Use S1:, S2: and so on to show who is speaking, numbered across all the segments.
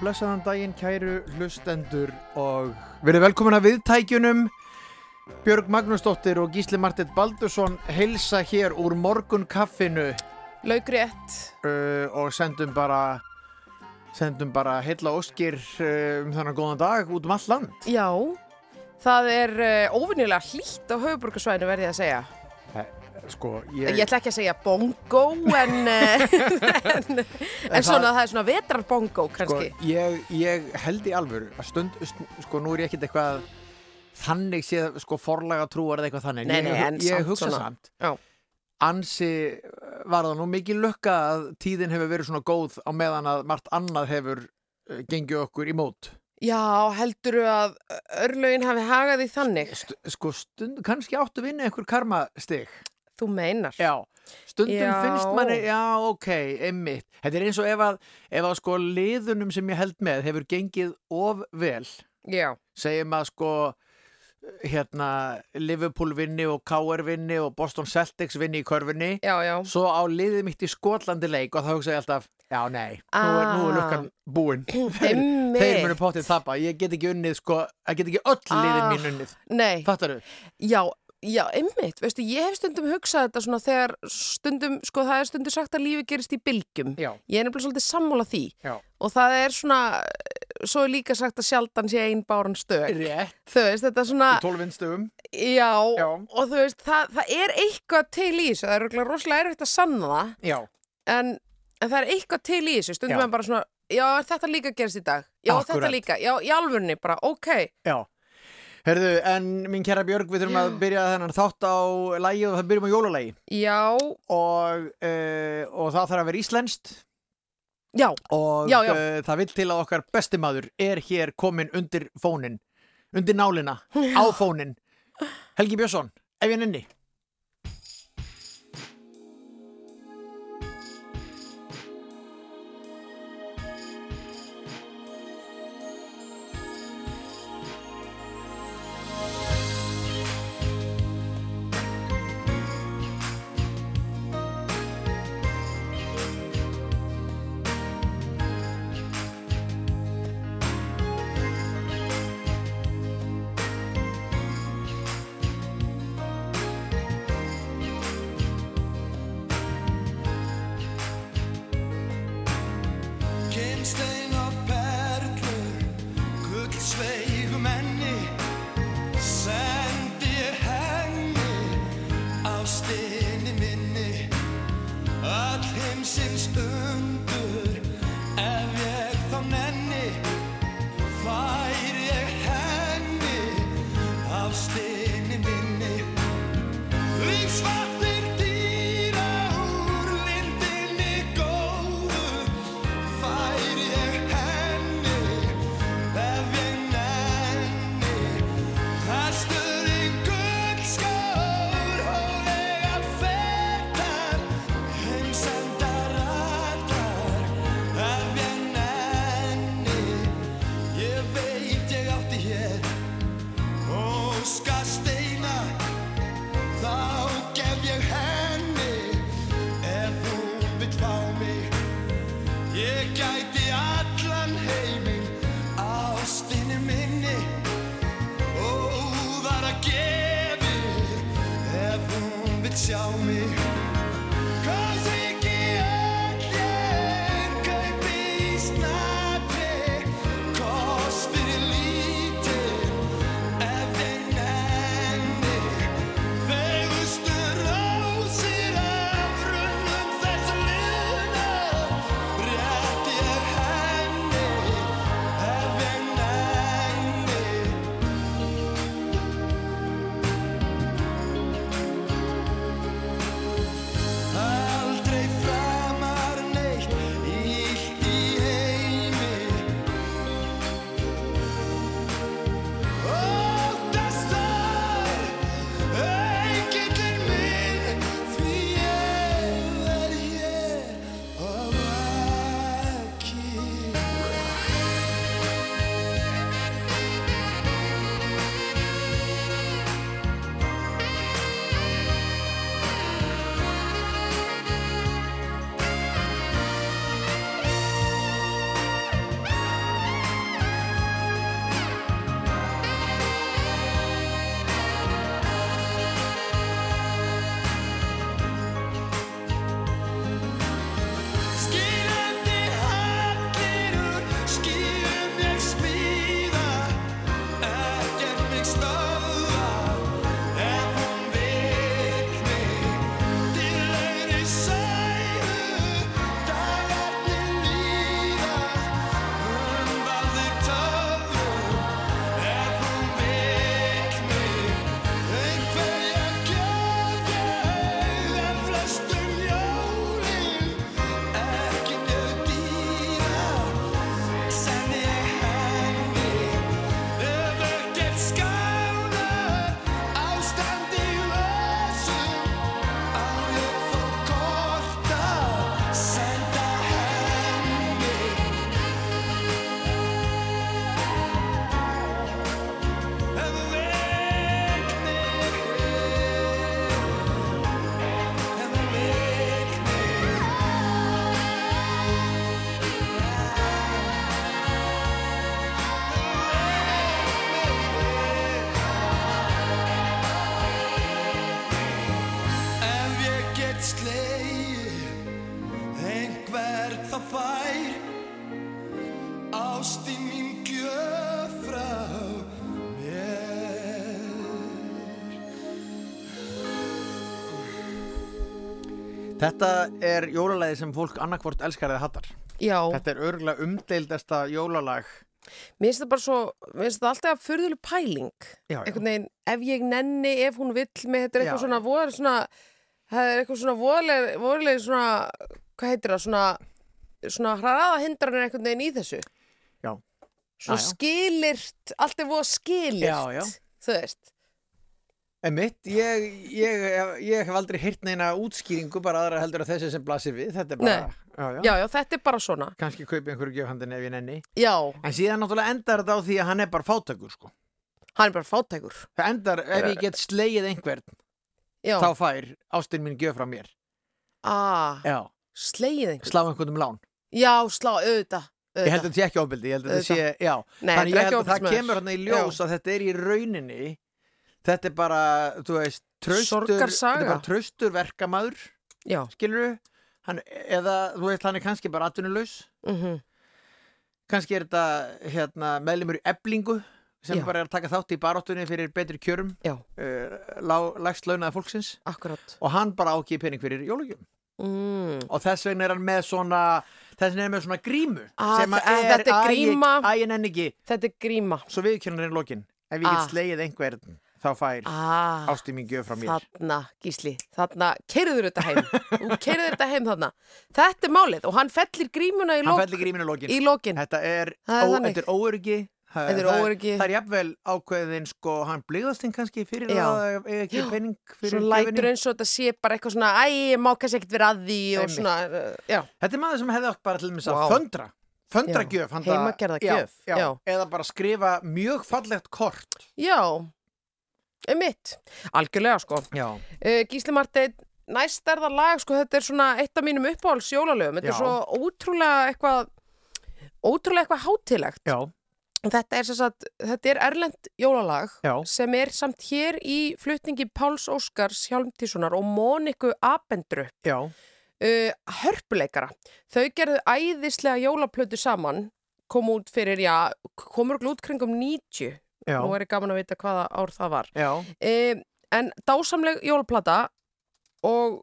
S1: blessaðan daginn kæru hlustendur og verið velkomin að viðtækjunum Björg Magnúsdóttir og Gísli Martett Baldursson heilsa hér úr morgun kaffinu
S2: Laugrétt.
S1: uh, og sendum bara sendum bara heilla óskir uh, um þannig góðan dag út um all land
S2: Já, það er uh, óvinnilega hlýtt á höfuborgarsvæðinu verði að segja.
S1: Sko,
S2: Ég,
S1: ég,
S2: ætla ekki að segja bongo en, en, en svona það er svona vetrar bongo
S1: sko,
S2: kannski.
S1: ég, ég held í alvöru að stund, sko nú er ég ekkert eitthvað þannig séð sko forlaga trúar eða eitthvað þannig
S2: Nei,
S1: ég,
S2: nei, en
S1: ég
S2: samt
S1: hugsa samt
S2: Já.
S1: ansi var það nú mikið lukka að tíðin hefur verið svona góð á meðan að margt annað hefur uh, gengið okkur í mót
S2: Já, helduru að örlögin hafi hagað í þannig?
S1: St sko stund, kannski áttu vinna einhver karmastig
S2: Þú meinar.
S1: já, stundum
S2: Já.
S1: finnst manni já, ok, einmitt þetta er eins og ef að, ef að sko liðunum sem ég held með hefur gengið of vel
S2: Já,
S1: segjum að sko hérna Liverpool vinni og KR vinni og Boston Celtics vinni í körfunni
S2: já, já.
S1: svo á liðið mitt í Skotlandi leik og þá hugsa ég alltaf, já nei nú er, nú er
S2: Ah.
S1: lukkan búin þeir munu
S2: Einmitt.
S1: pottið tappa, ég get ekki unnið sko, ég get ekki öll liðin
S2: Ah.
S1: mín unnið
S2: Nei,
S1: fattar þú?
S2: já, já, einmitt. Veistu, ég hef stundum hugsað þetta svona þegar stundum, sko það er stundum sagt að lífi gerist í bylgjum.
S1: Já,
S2: Ég er nefnilega svolítið sammála því.
S1: já,
S2: og það er svona svo er líka sagt að sjaldan sé einn báran stök.
S1: Rétt.
S2: Þú veist, þetta er svona
S1: í tólfinstöfum
S2: já,
S1: Já.
S2: og þú veist, það, það er eitthvað til í þessu, það er örugglega rosalega erfitt að sanna það.
S1: Já,
S2: en, en það er eitthvað til í þessu, stundum
S1: Já.
S2: er bara svona já, þetta líka gerist í dag, já, þetta líka. Já, í alvörni, bara, ok.
S1: Já Herðu, en mín kæra Björg, við þurfum að byrja þennan þátt á lægi og það byrjum á jólalægi
S2: já,
S1: og, uh, og það þarf að vera íslenskt.
S2: Já,
S1: og
S2: Já, já.
S1: Uh, það vil til að okkar bestimaður er hér komin undir fónin undir nálina, á fónin Helgi Björnsson, ef ég nenni Þetta er jólalæði sem fólk annarkvort elskar eða hattar.
S2: Já,
S1: Þetta er örgulega umdeildasta jólalag.
S2: mér finnst það bara svo, mér finnst það alltaf furðuleg pæling.
S1: Já, já.
S2: Einhvern veginn, ef ég nenni, ef hún vill mig, þetta er eitthvað
S1: Já.
S2: svona voðaleg svona, það er eitthvað svona voðaleg, voðaleg svona, hvað heitir það, svona, svona hraða hindranir einhvern veginn í þessu.
S1: Já.
S2: Svona
S1: Já,
S2: skilirt, allt er voða skilirt.
S1: Já, já.
S2: Þú veist.
S1: En mitt, ég, ég, ég hef aldrei heyrt neina útskýringu bara aðra heldur að þessi sem blasir við. Þetta er bara,
S2: Nei.
S1: já, já.
S2: Já, já, þetta er bara svona.
S1: Kanski kaupi einhverju gjöfhandin ef ég nenni.
S2: Já,
S1: En síðan náttúrulega endar þetta á því að hann er bara fátakur, sko.
S2: hann er bara fátækur.
S1: Það endar, ef ég get slegið einhvern,
S2: Já,
S1: þá fær ástin mín gjöf frá mér.
S2: ah,
S1: Já,
S2: slegið einhvern.
S1: slá einhvern um lán.
S2: Já, slá, auðvitað.
S1: Ég held að þetta sé ekki ofbeldi, ég held að þetta sé, já.
S2: Nei,
S1: Þannig
S2: er
S1: ég held að það kemur hann í ljós að þetta er í rauninni, þetta er bara, þú veist, traustur, er traustur verkamaður,
S2: Já,
S1: skilur hann, eða, þú veist, hann er kannski bara atvinnulaus,
S2: mhm.
S1: kannski er þetta, hérna, meðlumur í eblingu, sem
S2: Já.
S1: bara er að taka þátt í baráttunni fyrir betri kjörum, uh, lagst launaða fólksins,
S2: akkurat.
S1: og hann bara ákýði pening fyrir jólagjum.
S2: Mm.
S1: og þess vegna er hann með svona þess vegna er hann með svona grímu
S2: Ah,
S1: sem að
S2: þe-
S1: er,
S2: þetta er gríma.
S1: Æ, ég nenni ekki,
S2: Þetta er gríma.
S1: svo viðkjörnur er lokin ef ég
S2: Ah.
S1: get slegið einhvern þá fær
S2: Ah,
S1: ásti mín gjöf frá mér
S2: þarna, Gísli, þarna, keirður þetta heim. Keirður þetta heim þarna. Þetta er málið og hann fellir grímuna í,
S1: hann
S2: lok,
S1: fellir lokin
S2: í lokin.
S1: þetta er,
S2: er
S1: óöryggi það,
S2: er
S1: það það er jafnvel ákveðin sko, hann blíðast þinn kannski fyrir
S2: Já.
S1: það ekki
S2: Já.
S1: pening fyrir
S2: Svo lætur eins og þetta sé bara eitthvað svona, æ, ég má kannski ekkert vera að því og svona, uh,
S1: þetta er maður sem hefði átt bara til þess að
S2: Vá.
S1: föndra föndra
S2: Já.
S1: gjöf handa-
S2: Heimagerða
S1: Já,
S2: gjöf,
S1: já.
S2: já.
S1: eða bara skrifa mjög fallegt kort
S2: Já, um mitt. Algjörlega, sko. Uh, Gísli Marteinn, næst er það lag, sko, þetta er svona eitt af mínum uppáhalds jólalögum. Þetta
S1: Já.
S2: er svo ótrúlega eitthvað, ótrúlega eitthvað hátilegt.
S1: já,
S2: Þetta er, sagt, þetta er erlend jólalag
S1: já
S2: sem er samt hér í flutningi Páls Óskars Hjálmtíssonar og Móniku Abendru,
S1: já,
S2: uh, hörpuleikara. Þau gerðu æðislega jólaplötu saman, kom út fyrir, já, komur út kringum 90.
S1: já,
S2: Nú er ég gaman að vita hvaða ár það var. Um, en dásamleg jólaplata og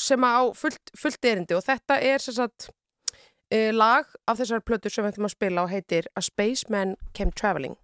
S2: sem á fullt, fullt erindi og þetta er sem sagt uh, lag af þessari plötu sem við ætlum að spila og heitir A Spaceman Came Traveling.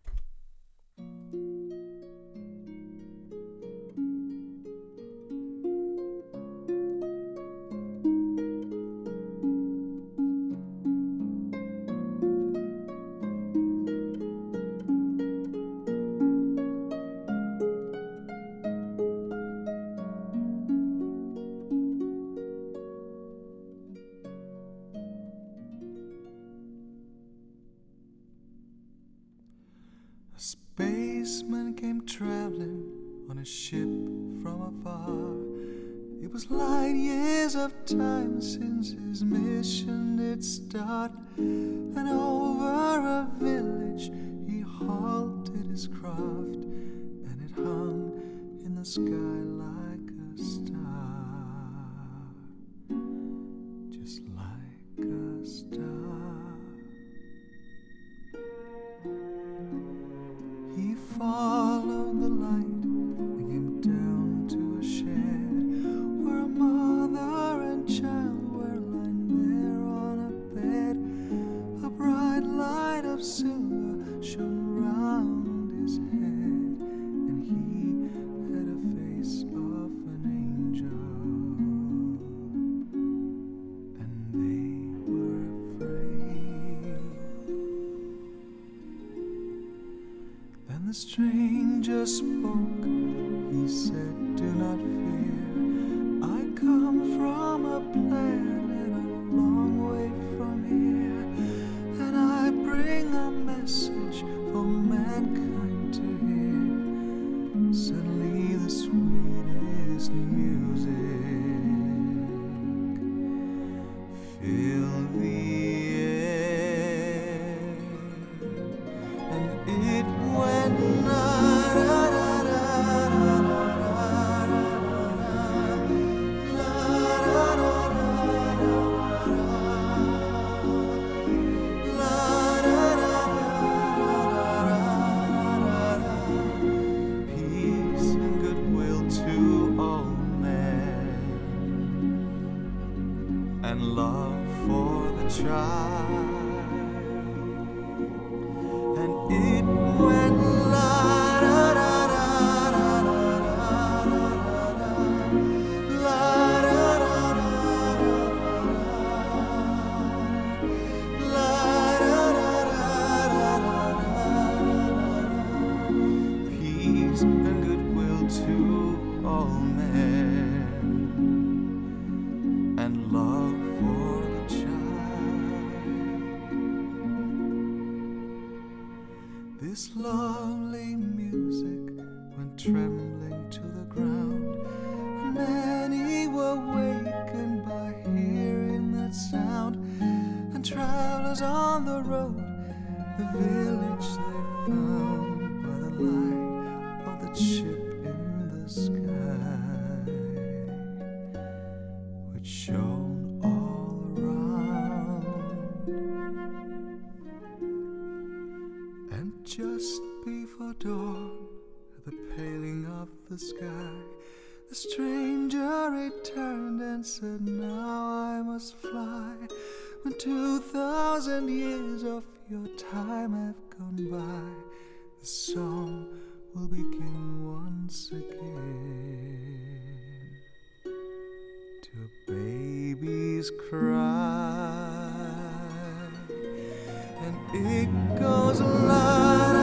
S3: Gone by, the song will begin once again. To a baby's cry and it goes la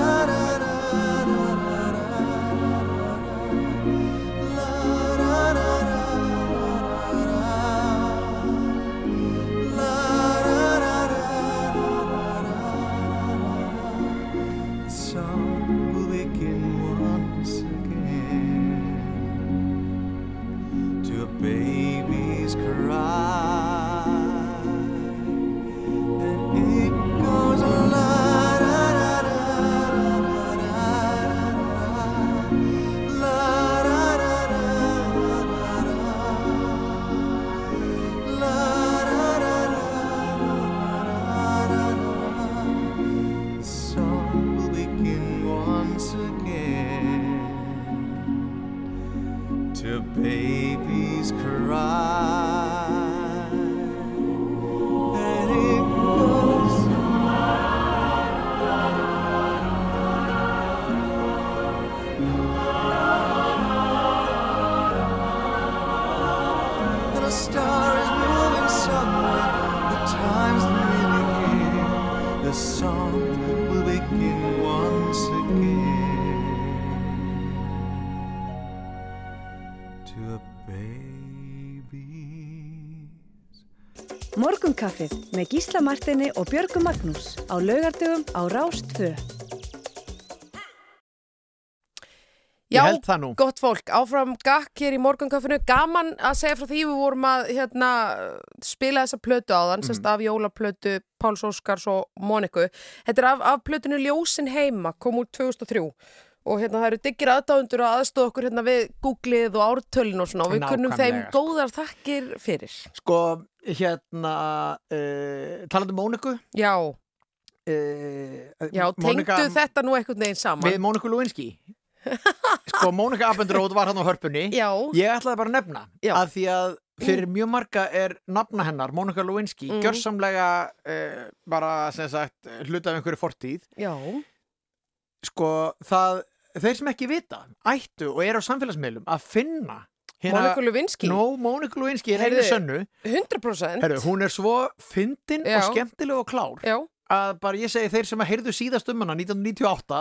S3: The song will begin once again. To a baby.
S4: Morgunkaffið með Gísla Martini og Björgu Magnús á laugardögum á Rást
S2: Já, gott fólk, áfram gakk hér í morgunkaffinu, gaman að segja frá því við vorum að hérna, spila þessa plötu áðan,
S1: Mhm.
S2: sérst af jólaplötu Páls Óskars og Moniku þetta er af, af plötunu Ljósin heima kom úr 2003 og hérna það eru diggir aðdáðundur að aðstóða okkur hérna við googlið og ártölin og svona og við kunnum þeim
S1: sko.
S2: góðar þakkir fyrir.
S1: Sko, hérna, uh, talandi um Móniku,
S2: Já,
S1: uh,
S2: já, tengdu þetta nú einhvern veginn saman.
S1: Við Móniku Lewinsky. Sko, Mónika Abendróð var hann á hörpunni.
S2: Já,
S1: Ég ætlaði bara að nefna
S2: Já.
S1: að því að fyrir mjög marga er nafna hennar, Mónika Lewinsky,
S2: Mm.
S1: gjörsamlega uh, bara, sem sagt, hluta af einhverju fortíð.
S2: já,
S1: Sko, það, þeir sem ekki vita, ættu og eru á samfélagsmiðlum að finna
S2: Moniku Lewinsky
S1: Nó, Mónika Lewinsky er einu sönnu.
S2: 100%
S1: Herru, hún er svo fyndin og skemmtileg og klár
S2: Já,
S1: að bara ég segi þeir sem að heyrðu síðast um hana 1998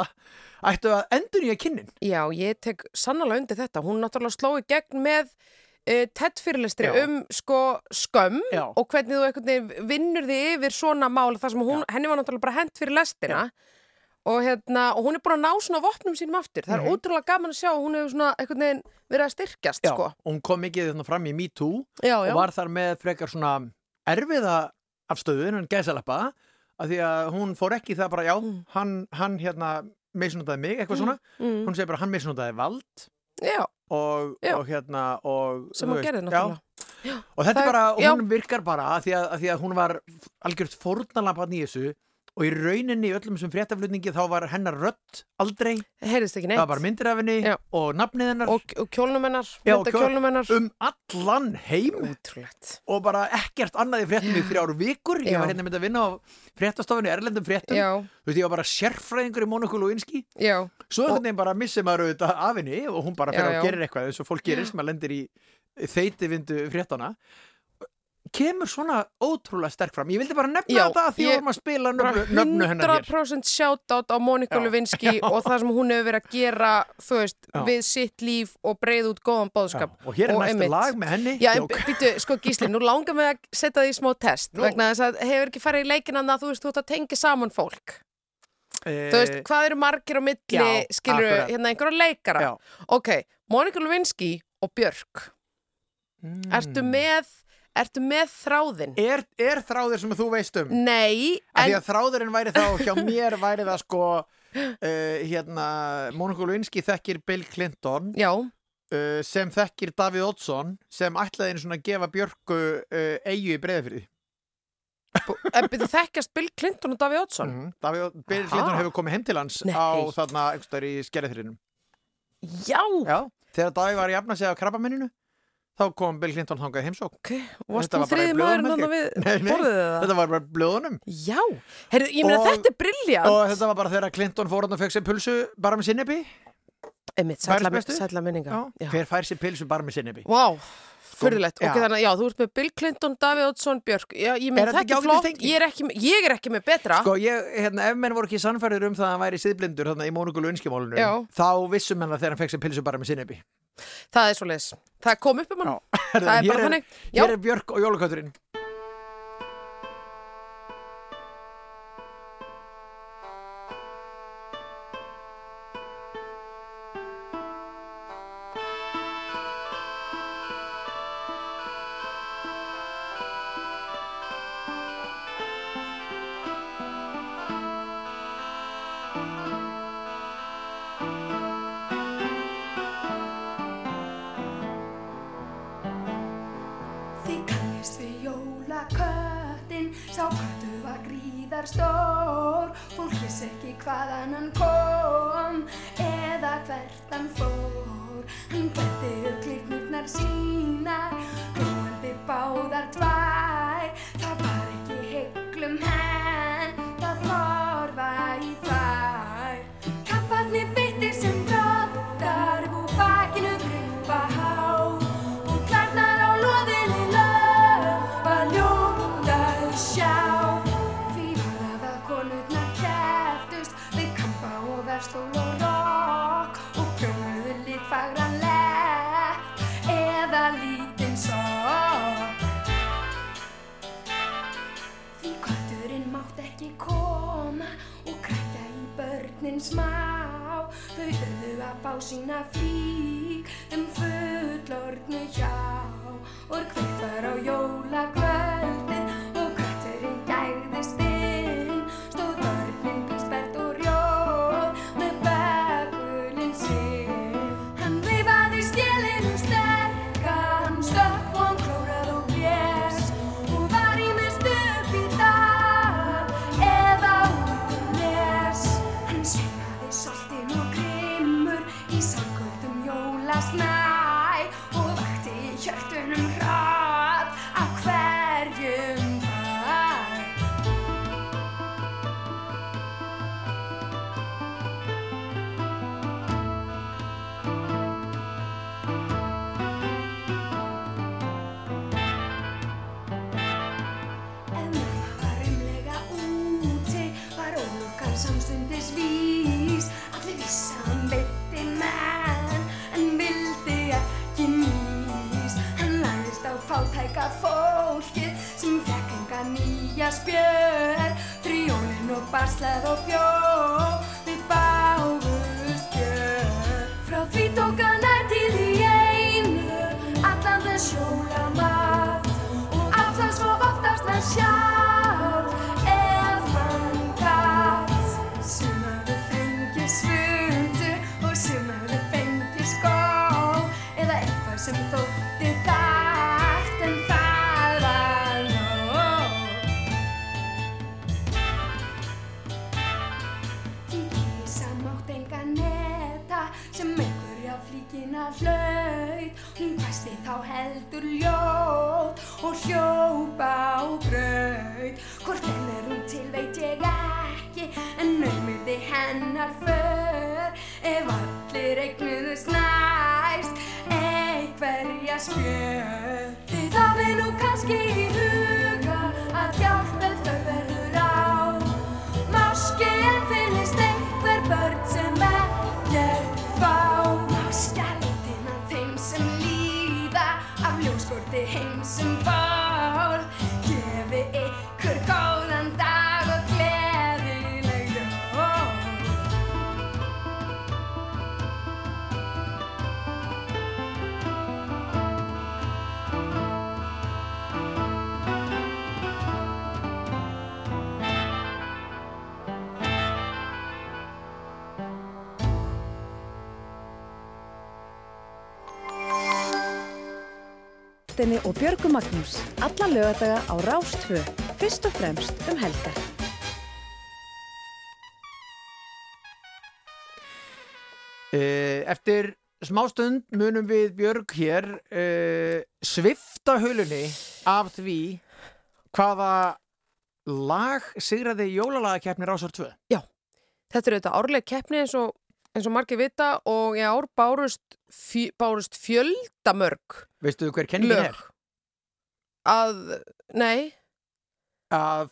S1: ættu að endur nýja kynnin.
S2: Já, ég tek sannlega undir þetta. Hún náttúrulega sló í gegn með uh, TED fyrirlestri
S1: Já.
S2: um sko skömm
S1: Já.
S2: og hvernig þú veginn vinnur þig yfir svona mál þar sem hún, henni var náttúrulega bara hent fyrir lestina og, hérna, og hún er búin að ná svona vopnum sínum aftur. Það er
S1: Mhm.
S2: ótrúlega gaman að sjá hún hefur svona einhvern veginn verið að styrkjast
S1: Já,
S2: sko.
S1: hún kom mikið fram í Me Too
S2: Já,
S1: og
S2: já.
S1: var þar með frekar svona erfiða afstöðu en gæsalappa að því að hún fór ekki það bara já,
S2: Mm.
S1: hann, hann hérna misnótaði mig, eitthvað svona
S2: Mm.
S1: hún segir bara hann misnótaði vald
S2: Já,
S1: og,
S2: Já.
S1: og hérna og,
S2: sem hún gerði náttúrulega.
S1: og þetta er bara, hún virkar bara að því að, að því að hún var algjört fórnalampan í þessu
S5: og í rauninni í öllum þessum fréttaflutningi þá var hennar rödd aldrei, það var myndir af henni
S2: Já.
S5: og nafnið hennar.
S2: Og, og kjólnum hennar,
S5: Já,
S2: mynda
S5: kjól- um allan heim.
S2: Útrúlegt
S5: og bara ekkert annað í fréttum í þrjár vikur, ég var hérna mynd að vinna á fréttastofunni, erlendum fréttum.
S2: Já,
S5: þú veist, ég var bara sérfræðingur í Monaco Lewinsky
S2: já,
S5: svo einhvern veginn bara missir maður auðvitað af henni og hún bara fer og gerir eitthvað eins og fólk gerir sem að lendir í þeiti vindu fréttana kemur svona ótrúlega sterk fram ég vildi bara nefna
S2: Já,
S5: þetta að því að spila
S2: bara
S5: nöfnu, nöfnu hennar hér
S2: 100% shoutout á Monika
S5: Já.
S2: Lewinsky og það sem hún hefur verið að gera þú veist,
S5: Já.
S2: við sitt líf og breið út góðan bóðskap
S5: og hér er
S2: Og
S5: næsta
S2: einmitt.
S5: lag með henni
S2: Já, en býtu, sko Gísli, nú langar mig að setja því smá test
S5: Nú.
S2: vegna þess að hefur ekki farið í leikinan að þú veist, þú ert að tengja saman fólk Þú veist,
S5: Eh,
S2: hvað eru margir á milli,
S5: já,
S2: skilur
S5: akkurat.
S2: hérna einhverja leikara
S5: Já.
S2: Ok, Monika Lewinsky og Björk. Ertu með, ertu með þráðinn?
S5: er, er þráður sem þú veist um
S2: Nei,
S5: af því
S2: en
S5: að þráðurinn væri þá hjá mér væri það sko uh, hérna, Monika Lewinsky þekkir Bill Clinton
S2: Já,
S5: uh, sem þekkir Davíð Oddsson sem ætlaði einu svona að gefa Björku uh, eigu í breyðafrið
S2: en byrju þekkjast Bill Clinton og Davíð Oddsson
S5: mm. Davíð, Bill
S2: Aha.
S5: Clinton hefur komið heim til hans
S2: Nei.
S5: á þarna einhverstaðar í skerðþrinum
S2: Já,
S5: Já, þegar Davíð var að jafna sig á krabbamenninu þá kom Bill Clinton þangað heimsók
S2: ok, varst
S5: Þetta var bara í blöðunum,
S2: þannig?
S5: Þetta var bara blöðunum.
S2: Já, heyrðu, ég meina þetta er briljant
S5: og þetta var bara þegar Clinton fór hann og fekk sér pulsu bara með sinnebi
S2: sætla, minninga.
S5: Hver fær sér pilsu bara með sinnebi?
S2: Fyrðilegt
S5: Já.
S2: Ok, þannig að já, þú ert með Bill Clinton, Davíð Oddsson, Björk. Já, ég
S5: Er þetta
S2: flott. ég er, ekki, ég er ekki með betra.
S5: Sko, ég, hérna, ef menn voru ekki sannfærður um það að hann væri síðblindur þarna í mónugulu önskimálinu
S2: Já.
S5: þá vissum menn að þegar hann fekk sér pilsu bara með sinnebi
S2: Það er svo leis Það kom upp um hann. Það er bara þannig.
S5: Hér er Björk og Jólakötturinn
S6: og
S4: Björgu Magnús. Alla lögadaga á Rástvö. Fyrst og fremst um helgar.
S1: Eh, Eftir smástund munum við Björg hér uh, svifta hulunni af því hvaða lag sigraði jólalagakeppni Rásar 2.
S2: Þetta er auðvitað árleg keppni eins og, eins og margir vita og í ár bárust, fjö, bárust fjöldamörg
S1: Veistu hver kenningin
S2: lög.
S1: er?
S2: Að, nei,
S1: Að,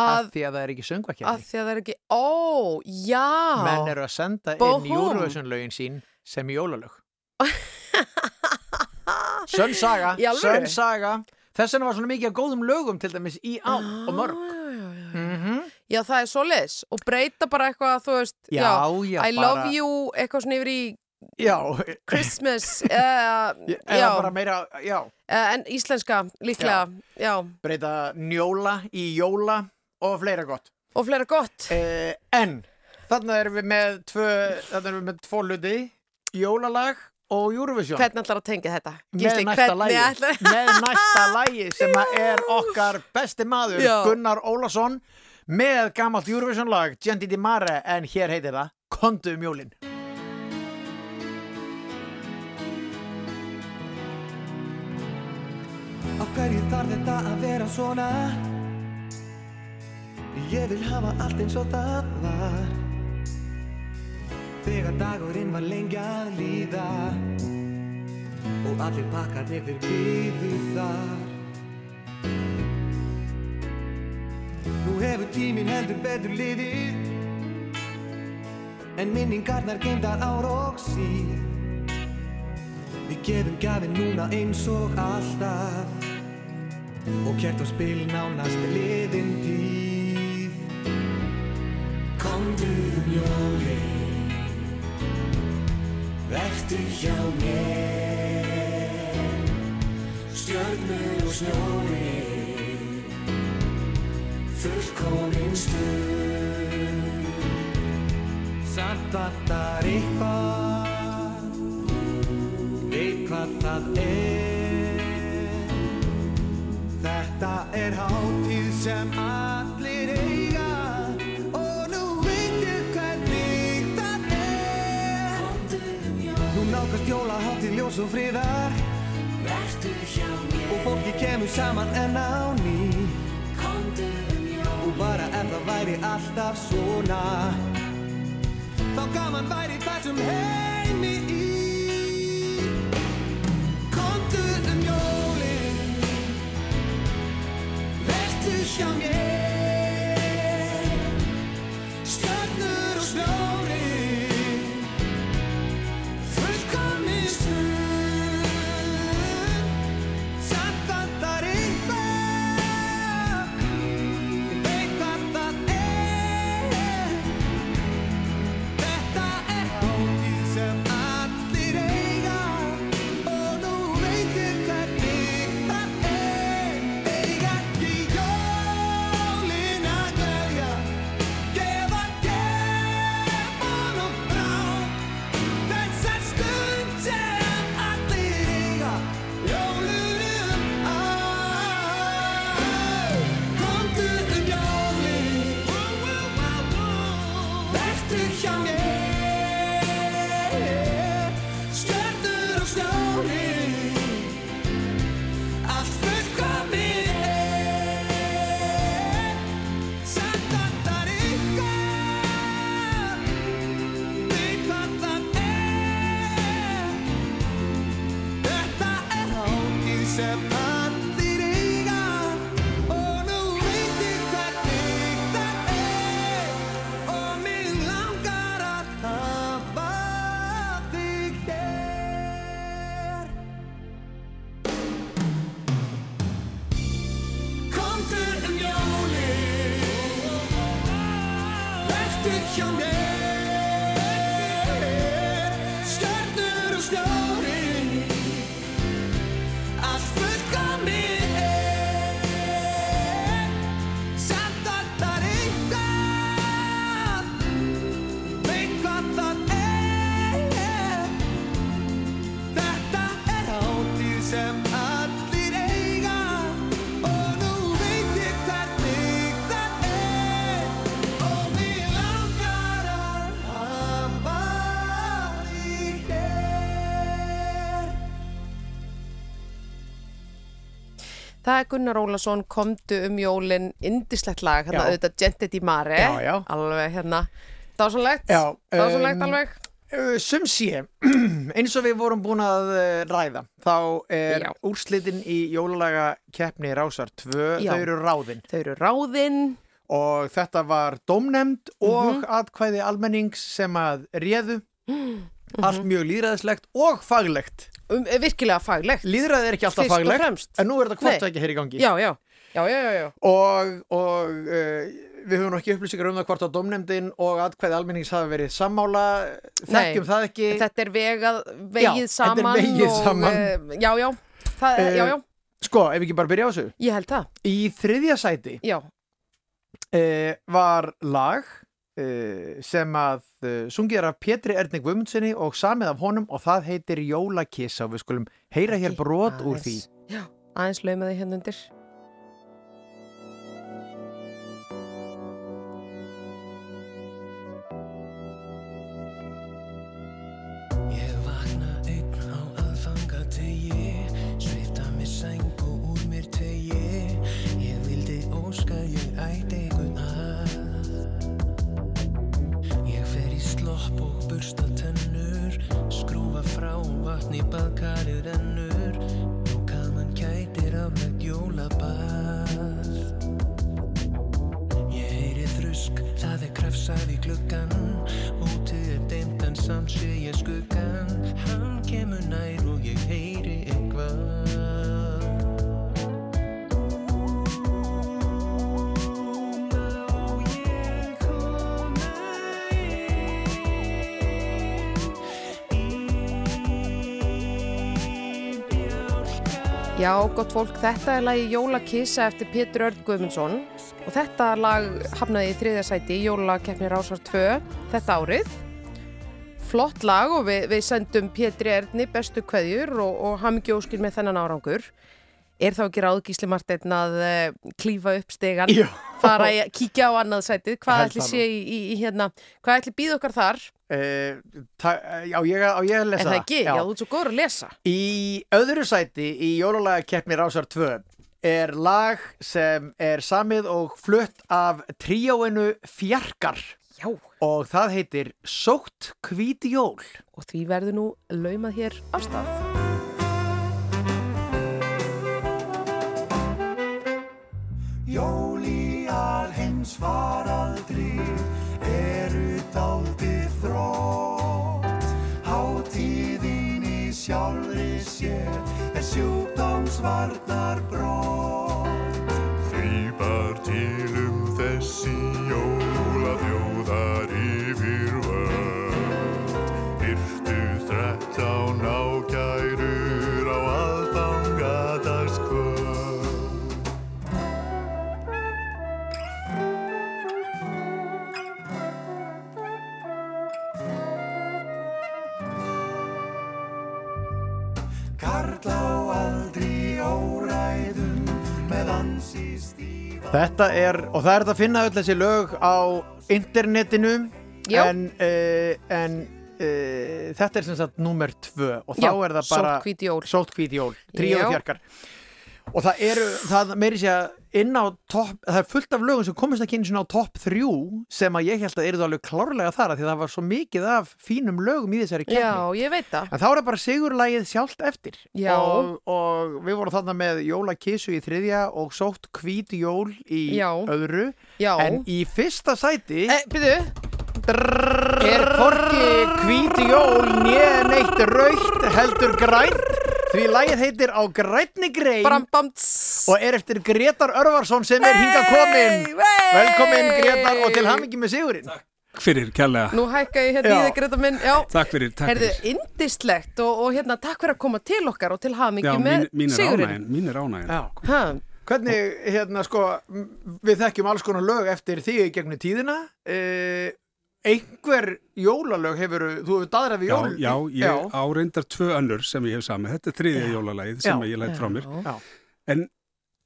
S1: að
S2: að,
S1: því að það er ekki
S2: að
S1: söngvakeppni.
S2: því að það er ekki, ó, já.
S1: Menn eru að senda inn
S2: Bohum.
S1: Eurovision-lögin sín sem jólalög. Sönn saga,
S2: Í alvöru?
S1: sönn saga. Þess vegna var svona mikið af góðum lögum til dæmis í ár og mörg.
S2: Já, já.
S1: Mm
S2: Já, það er svoleiðis og breyta bara eitthvað, þú veist,
S1: já,
S2: I
S1: bara,
S2: love you, eitthvað svona yfir í
S1: Já,
S2: Christmas, eða,
S1: eða bara meira,
S2: eh, en íslenska líklega, já.
S1: breyta njóla í jóla og fleira gott.
S2: og fleira gott.
S1: Eh, en, þarna erum við með tvö, þarna erum við með tvo hluti, jólalag og Eurovision.
S2: Hvernig ætlar að tengja þetta?
S1: með
S2: Gísli,
S1: næsta
S2: hvernig
S1: lægi
S2: ætlar-
S1: með næsta lægi sem er okkar besti maður
S2: Já.
S1: Gunnar Ólason með gamalt Eurovision lag Genti di Mare en hér heitir það Kondu um jólin
S7: hverju þarf þetta að vera svona? Ég vil hafa allt eins og það var. Þegar dagurinn var lengi að líða Og allir pakkarnir þeir býðu þar. Nú hefur tíminn heldur betur liðið En minningarnar geimdar ár og síð Við gefum gafin núna eins og alltaf Og kert og spil nánast liðin tíð. Komdu um jólin Vertu hjá mér. Stjörnur og snjóri Fullkomin stund Samt vantar eitthvað Veit hvað það er ljós og friðar. Vertu hjá mér. Og fólki kemur saman enn á ný. Komdu um jól. Og bara ef það væri alltaf svona. Þá gaman væri þessum heimi í. Komdu um jólin. Vertu hjá mér Það er
S2: Gunnar Ólason, komdu um jólin, indislegt lag, hérna auðvitað Gente di Mare,
S1: Já, já.
S2: alveg hérna, dásanlegt,
S1: Já,
S2: dásanlegt
S1: um,
S2: alveg.
S1: Uh, Sum sé, eins og við vorum búin að uh, ræða, þá er úrslitin í jólalaga keppni Rásar 2,
S2: Já.
S1: þau eru ráðin.
S2: Þau eru ráðinn,
S1: og þetta var dómnemnd og atkvæði almennings sem að réðu, allt mjög líðræðislegt og faglegt.
S2: um, virkilega faglegt.
S1: Líðræði er ekki alltaf
S2: Fyrst
S1: faglegt, en nú er þetta hvort
S2: Nei.
S1: ekki hér í gangi.
S2: Já, já, já, já, já, já.
S1: Og, og uh, við höfum ekki upplýsingar um það hvort að dómnemndin og atkvæði almennings hafa verið sammála, þekkjum það ekki.
S2: Þetta er vegað, vegið
S1: þetta er
S2: saman.
S1: vegið
S2: og,
S1: saman.
S2: eh, já, já, það,
S1: Eh,
S2: já, já,
S1: Sko, ef við ekki bara byrja á þessu.
S2: ég held það.
S1: Í þriðja sæti
S2: Já,
S1: uh, var lag uh, sem að uh, sungið er af Pétri Erning Guðmundsinni og samið af honum og það heitir Jólakiss og við skulum heyra hér brot úr því.
S2: Aðeins- Já, aðeins laumaði hérna undir.
S8: Ég vakna einn á aðfangategi Svifta mér sæng og úr mér tegi Ég vildi óska ég ætti frá vatni baðkarið rennur. Nú kaman kætir aflegt jólabað. Ég heyri þrusk, það er krafsað í gluggan Úti er en samt sé ég skuggan Hann kemur nær og ég heyri eitthvað
S2: Já, gott fólk, þetta er lagi Jólakissa eftir Pétur Örd Guðmundsson og þetta lag hafnaði í þriðja sæti í Jólakeppni Rásar 2 þetta árið. Flott lag og við, við sendum Pétri Erni bestu kveðjur og, og hamingjóskir með þennan árangur. Er þá ekki ráðgísli Marteinn að uh, klífa upp stegan,
S1: Já.
S2: fara að kíkja á annað sætið, hvað ætli sé í, í, í hérna, hvað ætli býð okkar þar?
S1: Ta, já, ég, á ég að lesa
S2: Er það ekki? Já, þú ert svo góður að lesa.
S1: Í öðru sæti í jólalaga keppni Rásar 2 er lag sem er samið og flutt af tríóinu Fjarkar
S2: Já.
S1: og það heitir Sótt hvíti jól.
S2: Og því verður nú laumað hér á
S7: Jól í alheims faraldri eru daldið þrótt Hátíðin í sjálfri sér er sjúkdómsvarnar brott
S1: Þetta er, og það er þetta að finna öll þessi lög á internetinu
S2: Já.
S1: en, uh, en uh, þetta er sem sagt númer tvö og þá
S2: Já,
S1: er það bara
S2: sótthvít jól.
S1: Sótt hvít jól, tríóðu
S2: Já.
S1: fjarkar og það eru, það meiri sé að inn á topp, það er fullt af lögum sem komist ekki inn svona á topp þrjú sem að ég held að eru það alveg klárlega þar af því að það var svo mikið af fínum lögum í þessari keppni
S2: Já, ég veit það.
S1: En þá er það bara sigurlægið sjálft eftir
S2: Já.
S1: og, og við vorum þarna með jólakissu í þriðja og sótt hvít jól í
S2: Já.
S1: öðru
S2: Já.
S1: En í fyrsta sæti
S2: Eh, byrju,
S1: er hvorki hvít jól neitt raukt heldur grænt Því lægið heitir Á grænni grein og er eftir Gretar Örvarsson sem er hinga komin
S2: Hey,
S1: Velkomin Gretar og til hamingi með sigurinn
S9: fyrir kærlega.
S2: Nú hækka ég hérna
S1: Já.
S2: í þig, Greta minn. Já,
S9: Takk fyrir, takk
S2: Herðu,
S9: fyrir.
S2: indistlegt og, og hérna, takk fyrir að koma til okkar og til hamingi
S9: Já,
S2: með
S9: mín, mín er
S2: sigurinn.
S9: ánægin, mín er ánægin.
S1: Já.
S2: Ha,
S1: Hvernig, hérna, sko, við þekkjum alls konar lög eftir því í gegnum tíðina. Uh, einhver jólalög hefur, þú hefur daðrað við
S9: Já,
S1: jól.
S9: já, ég á reyndar tvö önnur sem ég hef samið. Þetta er þriðja jólalagið sem
S1: Já.
S9: ég læt frá mér.
S1: Já.
S9: En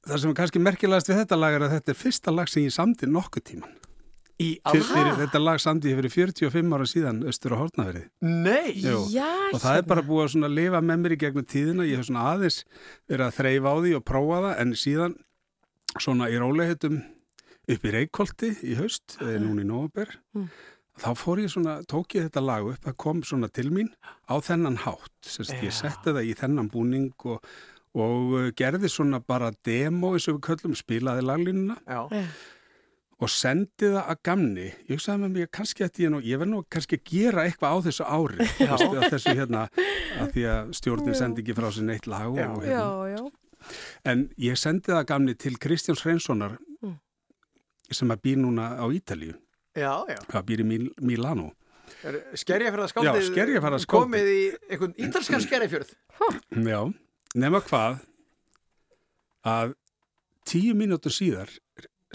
S9: það sem er kannski merkilegast við þetta lag er að þetta er fyrsta lag sem ég samdi nokkuð tíman. Fyrir, þetta lag samdi ég fyrir 45 ára síðan
S1: Nei!
S9: Jú.
S2: Já,
S9: og það er bara búið að lifa með mér í gegnum tíðina ég hef svona aðeins verið að þreyfa á því og prófa það en síðan svona í rólegheitum upp í Reykholti í haust, eða núna í november
S2: Mm.
S9: Þá fór ég svona, tók ég þetta lag upp það kom svona til mín á þennan hátt Sest, ég
S1: Já.
S9: setti það í þennan búning og, og uh, gerði svona bara demo eins og við köllum spilaði laglínuna
S1: Já.
S9: og sendi það að gamni ég hugsaði með mér kannski að ég, nú, ég verð nú kannski að gera eitthvað á þessu ári þessu hérna að því að stjórnin sendi ekki frá sér neitt lag og,
S1: Já.
S9: og,
S2: já,
S9: hérna.
S2: já.
S9: en ég sendi það að gamni til Kristjáns Reynssonar
S2: Mm.
S9: sem að býr núna á Ítalíu
S1: Já, já.
S9: að býr í Mil Milano
S1: Skerjafjörðaskáldið
S9: Já, Skerjafjarðarskáldið.
S1: komið í einhvern ítalskan skerjafjörð.
S9: já, nema hvað að tíu mínútur síðar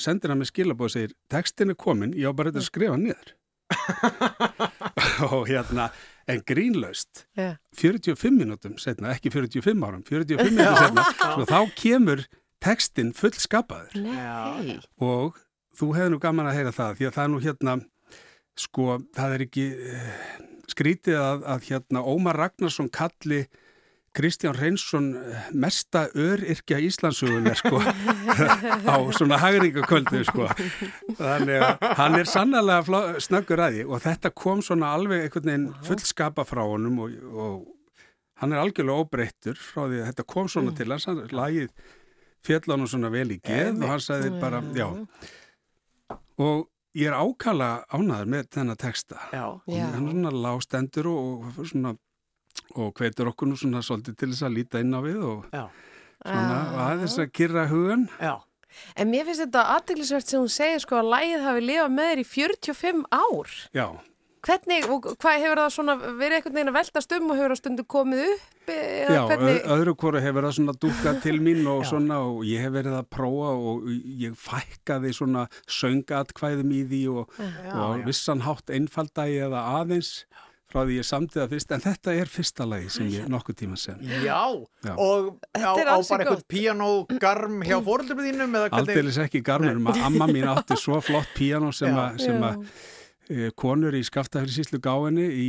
S9: sendir hann með skilabóð og segir textin er komin, ég á bara þetta að skrifa niður og hérna en grínlaust
S2: Já.
S9: 45 mínútum setna, ekki 45 árum 45 mínútum setna, svo þá kemur textin fullskapaður
S2: Nei.
S9: og þú hefði nú gaman að heyra það því að það er nú hérna sko, það er ekki eh, skrítið að, að hérna Ómar Ragnarsson kalli Kristján Reynsson eh, mesta öryrkja Íslandsugunar sko á svona hagringakvöldu sko. Þannig að hann er sannlega snöggur að því og þetta kom svona alveg einhvern veginn fullskapa frá honum og, og hann er algjörlega óbreyttur frá því að þetta kom svona til hans, hann lagið fjall hann svona vel í geð og hann sagði bara, já og ég er ákala ánæður með þennan texta hann er svona lástendur og, og svona og hvetur okkur nú svona svolítið til þess að líta inn á við og
S1: Já.
S9: svona
S2: Ah.
S9: og aðeins að kyrra hugan
S1: Já.
S2: En mér finnst þetta aðteglisvert sem hún segir sko að lægið hafi lifað með þér í 45 ár.
S9: já,
S2: Hvernig, og hvað hefur það svona verið einhvern veginn að veltast um og hefur það stundu komið upp? Eða
S9: já
S2: hvernig,
S9: öðru hvoru hefur það svona dúkað til mín og
S1: Já.
S9: svona og ég hef verið að prófa og ég fækkaði svona söngatkvæðum í því og,
S1: Já,
S9: og
S1: já.
S9: vissan hátt einfaldægi eða aðeins frá því ég samti það fyrst, en þetta er fyrsta lagi sem ég nokkuð tíma sem.
S1: Já.
S9: Já.
S1: Og á, á bara
S2: gott.
S1: píanógarm hjá fóröldum þínum eða hvernig?
S9: Aldeilis ekki garnur, amma mín átti svo flott píano sem, að konur í Skaftafyrir gáinni í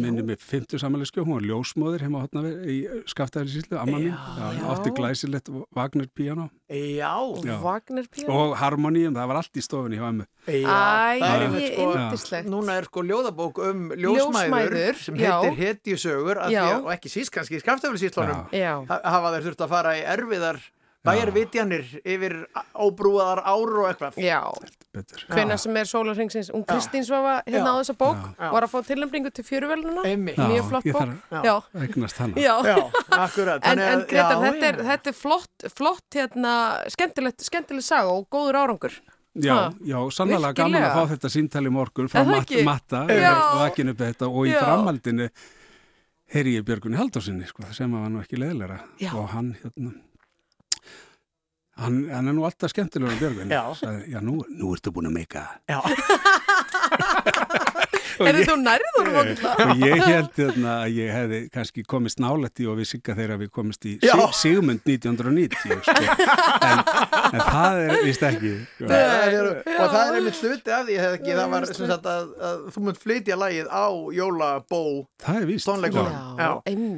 S9: minni með 50 samanleyskju, hún var ljósmóðir heima í Skaftafyrir amma mín,
S1: Já,
S9: já,
S2: já.
S9: átti glæsilegt Wagner píano
S1: Já.
S9: Já.
S2: Wagner píó?
S9: og harmoníum, það var allt í stofunni hjá emmu.
S1: Já.
S2: Æ,
S1: það er sko,
S2: yndislegt.
S1: núna er sko ljóðabók um ljósmæður,
S2: Ljósmæður,
S1: sem heitir Hetjusögur og ekki síst kannski í skaftafélagsíslunum
S2: Já.
S1: hafa þeir þurft að fara í erfiðar bæjarvitjanir yfir óbrúaðar ár og eitthvað.
S2: Já,
S9: Betur.
S2: hvenna sem er sólarhengsins. Hún Kristín Svafa hérna
S1: Já.
S2: á þessa bók,
S1: Já.
S2: var að fá tilnefningu til.
S9: Já,
S2: Mjög flott bók. Já. En, en Gretar,
S1: já,
S2: þetta, er, þetta er flott, flott hérna, skemmtilegt, skemmtileg saga og góður árangur.
S9: Já, já, sannlega gaman að fá þetta símtali morgun frá mat? Matta þetta og í framhaldinu heyri ég Björgunni Haldósinni sko, sem var nú ekki leðilega og hann hérna hann, hann er nú alltaf skemmtilegur Björgun
S1: Já.
S9: Sagði, já nú, nú ertu búin að meika
S1: Já,
S2: Er þú nærður okkur?
S9: og ég held að ég hefði kannski komist nálætti og við sigga þegar við komist í
S1: Já.
S9: sig, Sigmund 1990 sko. en, en það er vist ekki sko.
S1: það er, og það er einmitt hluti af því ekki, það var sem sagt að, að þú munt flytja lagið á jólabó
S9: er
S1: tónleikunum.
S2: Já.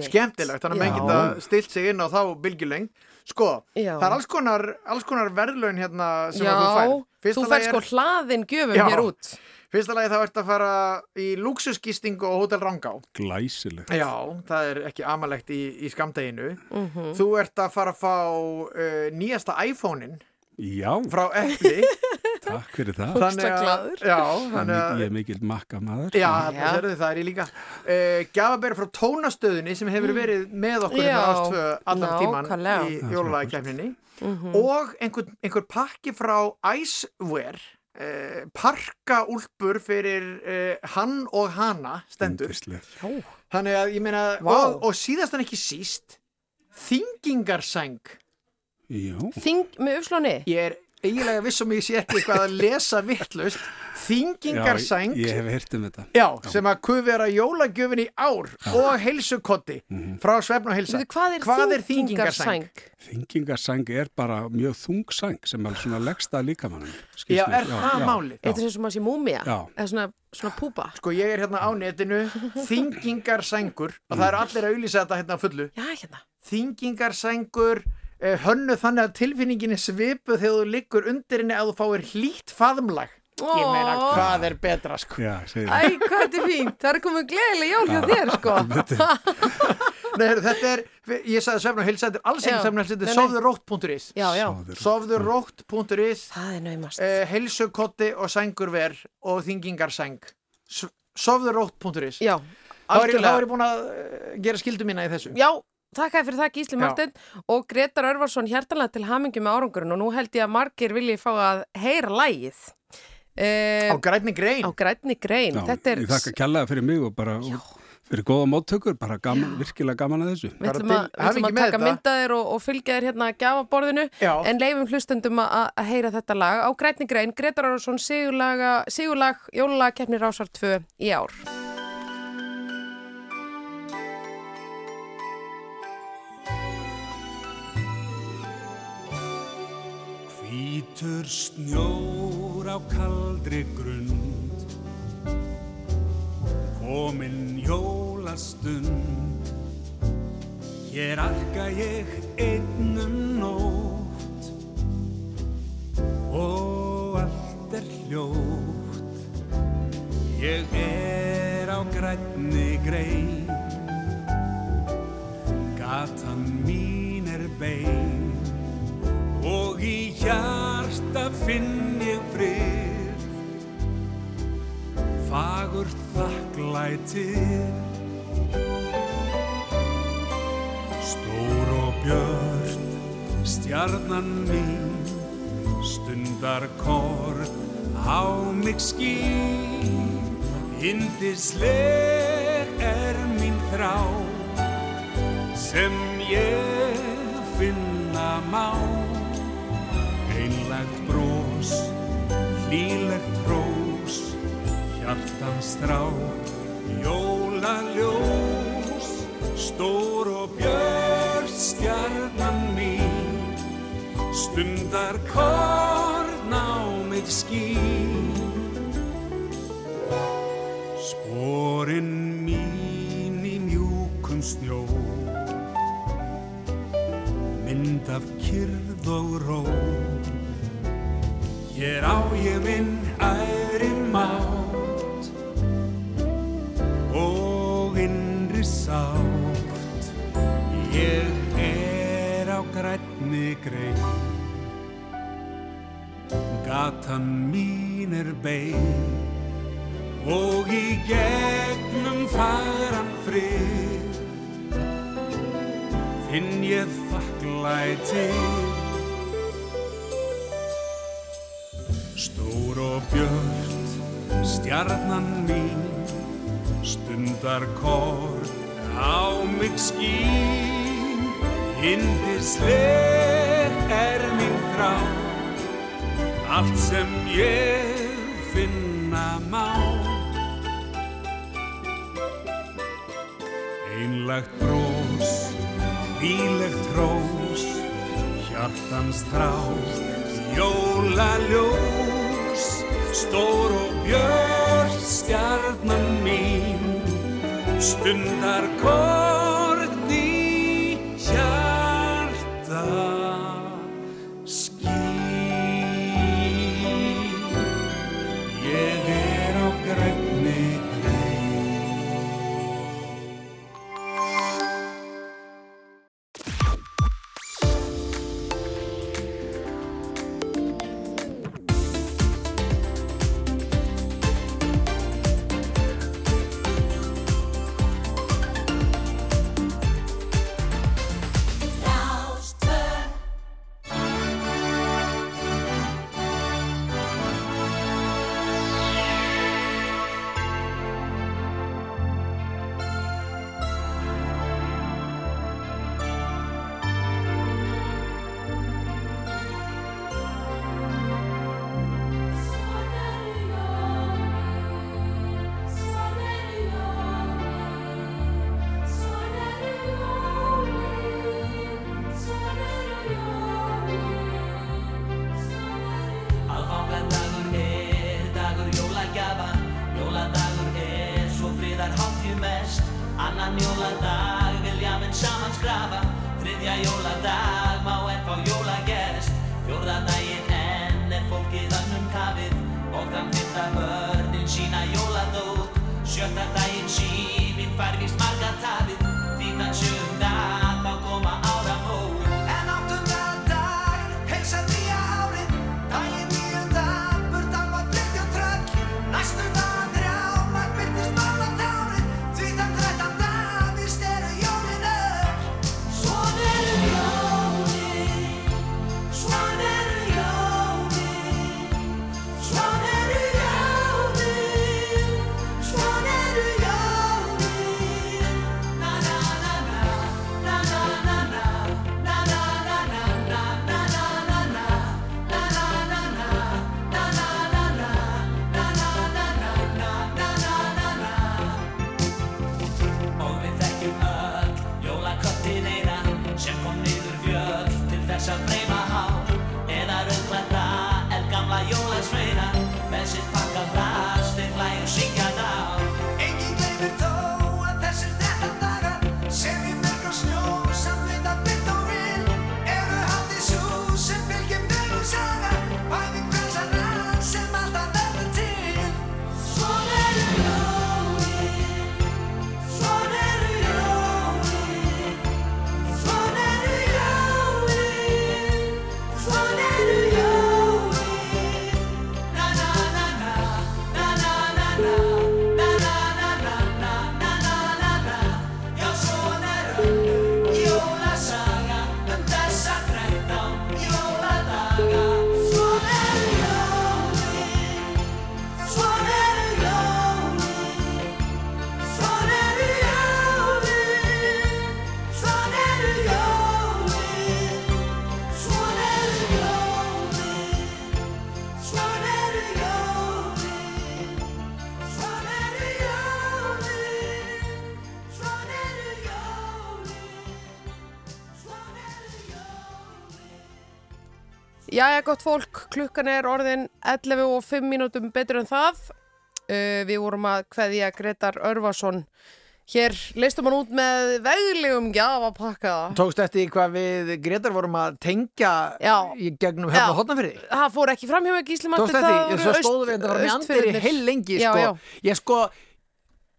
S1: Skemmtilegt, þannig að
S2: Já.
S1: geta stilt sig inn á þá bylgjuleng. Sko,
S2: Já.
S1: það er alls konar, alls konar verðlaun hérna sem
S2: Já,
S1: þú fær.
S2: þú
S1: Fyrsta
S2: fær
S1: lagi
S2: sko
S1: er-
S2: hlaðin gjöfum
S1: Já.
S2: hér út.
S1: Fyrsta lagi þá ert að fara í luxusgistingu á Hotel Rangá.
S9: glæsilegt
S1: Já, það er ekki amalegt í, í skamdeginu.
S2: Mhm.
S1: Þú ert að fara að fá uh, nýjasta iPhone-in
S9: já,
S1: frá Eppli.
S9: takk fyrir það
S2: Þannig að-
S9: ég er mikill makka maður
S1: Já,
S2: Já.
S1: það er ég líka. Uh, Gjafabæri frá tónastöðinni sem hefur verið með okkur hérna
S2: Já,
S1: ástvö allan tíman í jólalagakefninni. Og einhver, einhver pakki frá Iceware, uh, parkaúlpur fyrir uh, hann og hana stendur. Þannig að ég meina,
S2: Vá.
S1: og, og síðast en ekki síst, þingingarsæng.
S2: Þing með uppslóni.
S1: Ég er eiginlega vissum ég sé ekki eitthvað að lesa vittlust þingingarsæng
S9: Já, ég hef heyrt um þetta.
S1: Já, sem að kuð vera jólagjöfin í ár og heilsukotti frá svefn og heilsa.
S2: Veitu, Hvað er,
S1: Hvað er
S2: þingingarsæng?
S9: Þingingarsæng er bara mjög þung sæng sem er svona leggsta líkamannum.
S1: Já, er það málið?
S2: Þetta er sem að sé múmia
S9: Já.
S2: eða svona, svona púpa
S1: Sko, ég er hérna á netinu, þingingarsængur, og það eru allir að auðlýsa þetta hérna fullu.
S2: Já, hérna
S1: Þingingarsængur, hönnu þannig að tilfinningin er svipuð þegar þú liggur undir henni að þú fáir hlýtt faðmlag. Ég meina, hvað er betra, sko?
S9: Já,
S2: Æ, hvað þetta er fínt, það er komið gleðileg jól hjá þér, sko
S1: Nei, þetta er, ég sagði svefn og heilsa, þetta er alls ekki
S2: Já.
S1: svefn og heilsa, þetta er sofðurótt.is.
S2: Já, já,
S1: Sofðurótt.is,
S2: það er naumast
S1: eh, heilsukotti og sængurver og þingingarsæng. S- Sofðurótt.is.
S2: Já,
S1: Þá er, ég, þá er
S2: algjörlega
S1: ég búin að eh, gera skildu mína í þessu.
S2: Já, þakkaði fyrir það Gísli
S1: Já.
S2: Martin og Gretar Örvarsson hjertanlega til hamingjum með árangurinn og nú held ég að margir vilji fá að heyra lægið
S1: Á
S2: uh,
S1: grænni grein.
S2: á grænni grein
S9: Já,
S2: Þetta er,
S9: Ég þakka kjallaði fyrir mig og bara og fyrir góða móttökur, bara gaman, virkilega gaman að þessu.
S2: við ætlum að, að
S1: með
S2: taka
S1: þetta.
S2: myndaðir og, og fylgja þér hérna að gjafa borðinu
S1: Já.
S2: en leifum hlustendum að, að heyra þetta lag á grænni grein, Gretar Örvarsson sigurlag, jólalag keppni Rásar 2 í ár
S9: Hvítur snjór á kaldri grund. Komin jólastund. Hér arka ég einnum nótt. Og allt er hljótt. Ég er á grænni grein. Gatan mín er bein hjarta finn ég frið. Fagurt þakklætið stór og björn stjarnan mín. Stundar kort á mig skín. Hindisleg er mín þrá sem ég finna má brós hlýlegt hrós hjartans strá jólaljós stór og björn stjarnan mín. Stundar korn á mig skín. Sporin mín í mjúkum snjó mynd af kyrð og ró Hér á ég minn æri mátt og innri sátt. Ég er á grænni grein. Gatan mín er bein og í gegnum faran frið finn ég þakklæti Stór og björt stjarnan mín stundar kort á mig skín. Hindisleg er mín þrá allt sem ég finna má. Einlegt brós, bílegt hrós, hjartans þrá, jólaljós, stór og björn stjarnan mín, stundar korn
S2: gott fólk, klukkan er orðin 11 og 5 mínútum betur en það. Uh, við vorum að kveðja Gretar Örvason. Hér leistum hann út með veglegum gjafapakka.
S1: Tókst eftir hvað við Gretar vorum að tengja
S2: Já.
S1: í gegnum hérna
S2: Já.
S1: hotnafyrði
S2: Það fór ekki fram hjá mig Gísli Martin.
S1: Tókst eftir, svo stóðu við þetta var með andir í heil lengi
S2: Já,
S1: sko.
S2: já.
S1: Ég sko,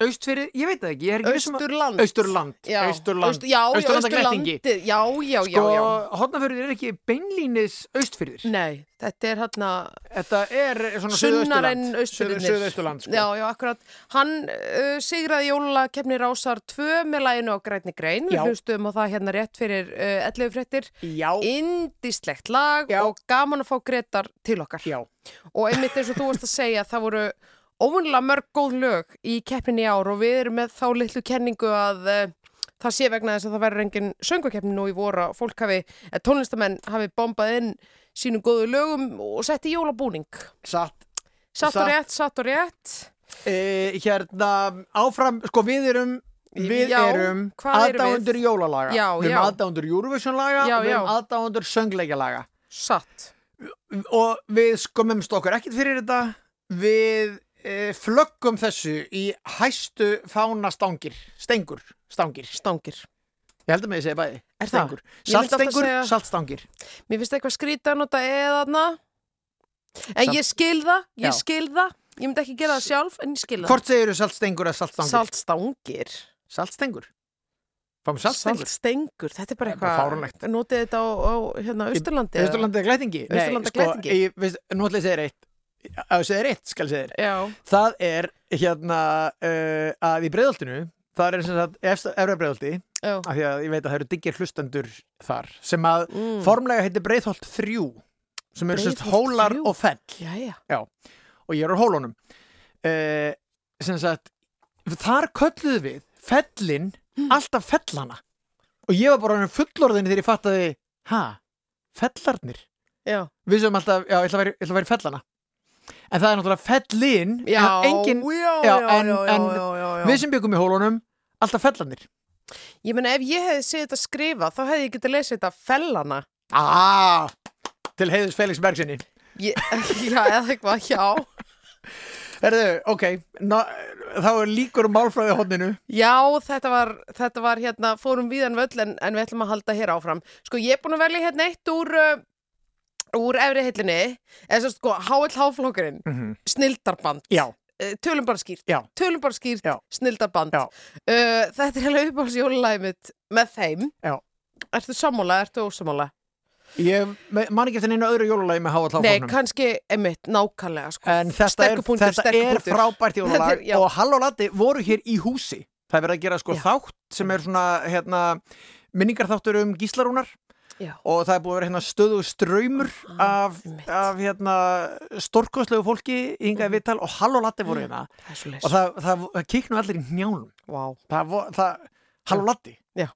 S1: austfyrir, ég veit það ekki ég er ekki um
S2: Austurland.
S1: Austurland,
S2: Já,
S1: Austurland,
S2: Aust- já,
S1: Austurlandaglettingi
S2: Austurlandið. Já, já, já,
S1: Sko,
S2: já.
S1: hotnafyrir er ekki beinlínis austfyrir
S2: Nei, þetta er hérna
S1: Þetta er svona
S2: sunnar en
S1: Suðausturland
S2: austurlinnir.
S1: Suðausturland, sko
S2: Já, já, akkurat. Hann uh, sigraði jólakefni Rásar 2 með læginu á Grænni Grein. Við hlustum á það hérna rétt fyrir uh, 11 fréttir.
S1: Já,
S2: Indislegt lag
S1: Já.
S2: og gaman að fá Gretar til okkar.
S1: já,
S2: Og einmitt eins og þú varst að segja, það voru óvunlega mörg góð lög í keppninni í ár og við erum með þá litlu kenningu að uh, það sé vegna þess að það verður engin söngukeppni nú í voru að fólk hafi, eða tónlistamenn hafi bombað inn sínum góðu lögum og sett í jólabúning.
S1: satt
S2: Satt og rétt, satt og rétt.
S1: e, Hérna, áfram, sko við erum Við
S2: Já,
S1: erum aðdáundur jólalaga
S2: Já,
S1: Við erum
S2: já.
S1: aðdáundur Eurovision-laga og við erum
S2: já.
S1: aðdáundur söngleikalaga
S2: Satt.
S1: og við skömmumst okkur ekkert fyrir þetta við flöggum þessu í hæstu fána stangir stengur, stangir
S2: Stangir.
S1: ég held að með ég segi bæði
S2: Er það?
S1: stengur, saltstengur,
S2: segja-
S1: saltstangir
S2: Mér finnst eitthvað skrítið að nota eðaðna. En
S1: Samt-
S2: ég skil það, ég
S1: Já.
S2: skil það. Ég myndi ekki gera það sjálf, en ég skil það.
S1: hvort segir þú saltstengur eða saltstangir?
S2: Saltstangir.
S1: saltstengur fáum saltstengur
S2: Saltstengur, þetta er bara
S1: Það er
S2: eitthvað. Notið þetta á, á hérna, Austurlandi.
S1: Austurlandi er glætingi Nei,
S2: er
S1: sko, ég, veist, nú ætla ég að segja eitt að þú segir eitt skal þér
S2: Já,
S1: það er hérna uh, að í breiðoltinu það er sem sagt efra breiðolti
S2: já.
S1: af því að ég veit að það eru diggir hlustendur þar sem að
S2: Mm.
S1: formlega heitir Breiðholt 3 sem eru sérst
S2: Breiðholt
S1: hólar
S2: 3?
S1: og fell
S2: Jæja.
S1: og ég er á hólunum uh, sem sagt þar kölluðu við fellin
S2: Mm.
S1: alltaf fellana og ég var bara fullorðin þegar ég fattaði ha, fellarnir
S2: Já.
S1: við sem alltaf, já, ég ætla að vera í fellana en það er náttúrulega fellin
S2: Já,
S1: en engin,
S2: já,
S1: já, en- en við sem byggum í hólunum alltaf fellanir
S2: Ég meina, ef ég hefði séð þetta skrifa, þá hefði ég getið lesið þetta fellana.
S1: ah, til heiðus Felix Bergsinni
S2: já, eða eitthvað, já.
S1: Herðu, ok, Ná, þá er líkur málfræði hodninu.
S2: Já, þetta var, þetta var hérna, fórum víðan völl en, en við ætlum að halda hér áfram. Sko, ég er búin að velja hérna eitt úr, uh, úr efri hillinni, eða svo sko, HLH-flokkurinn,
S1: Mm
S2: snildarband.
S1: Já,
S2: Uh, tölum bara skýrt,
S1: Já.
S2: tölum bara skýrt,
S1: Já.
S2: snildarband.
S1: Já.
S2: Uh, þetta er alveg uppáhalds jólulæði mitt með þeim. Ertu sammála, ertu ósammála?
S1: ég man ekki eftir neina öðru jólulagi með háa
S2: Nei,
S1: hláflóknum.
S2: kannski, emitt, nákvæmlega, sko.
S1: En þetta er,
S2: punktur,
S1: þetta er frábært
S2: já.
S1: og Hall og Latti voru hér í húsi. Það er verið að gera sko þátt sem er svona hérna, minningarþáttur um gíslarúnar
S2: Já.
S1: og það er búið að vera hérna stöðu ströymur af,
S2: einmitt.
S1: af hérna, stórkostlegu fólki í hingaði viðtal og Hall og Latti voru hérna
S2: Það er svo
S1: og það, það, það kiknu allir í njálum.
S2: Vá.
S1: Það, það, Hall og Latti,
S2: Já.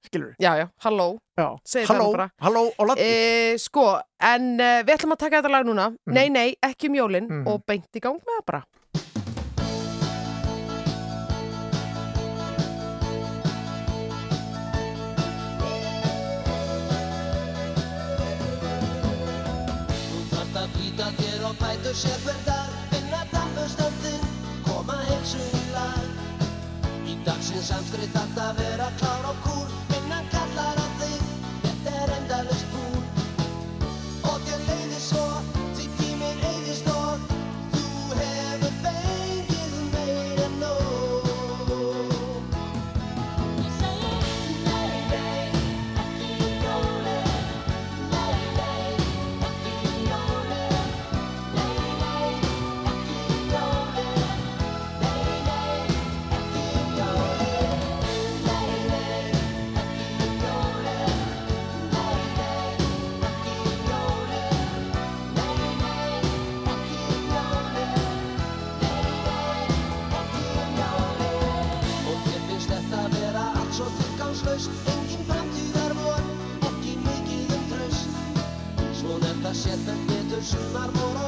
S2: Já, já, halló.
S1: Halló, halló og Latti.
S2: E, sko, en uh, við ætlum að taka þetta lag núna. Nei, nei, ekki um jólin
S1: Mhm.
S2: og beint í gang með það bara.
S7: Bætur sér hver dag Finna dampustandinn, koma heilsu í lag. Í dagsins samstrið þarft að vera klár og kúr þetta sé þetta betur sumar voru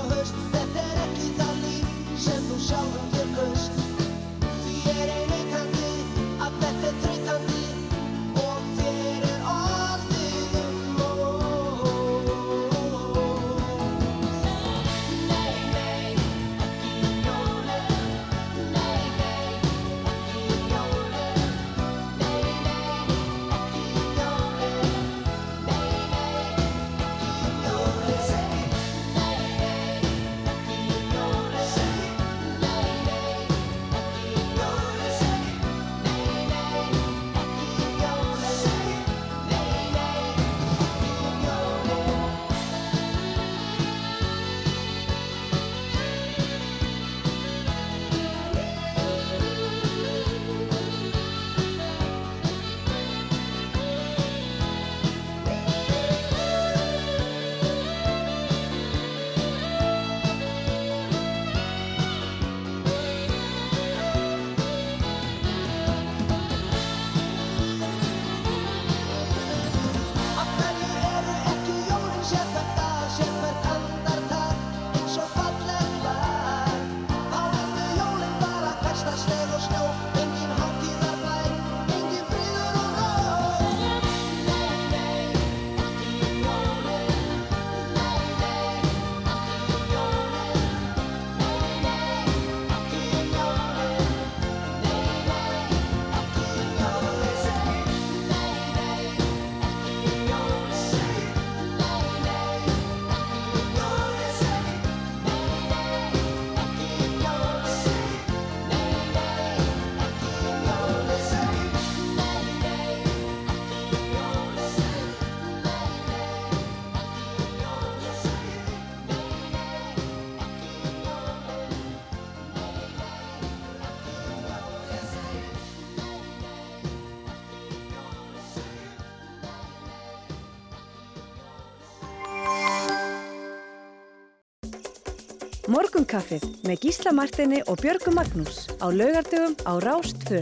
S4: Morgunkaffið með Gísla Martini og Björgu Magnús á laugardögum á Rástfö.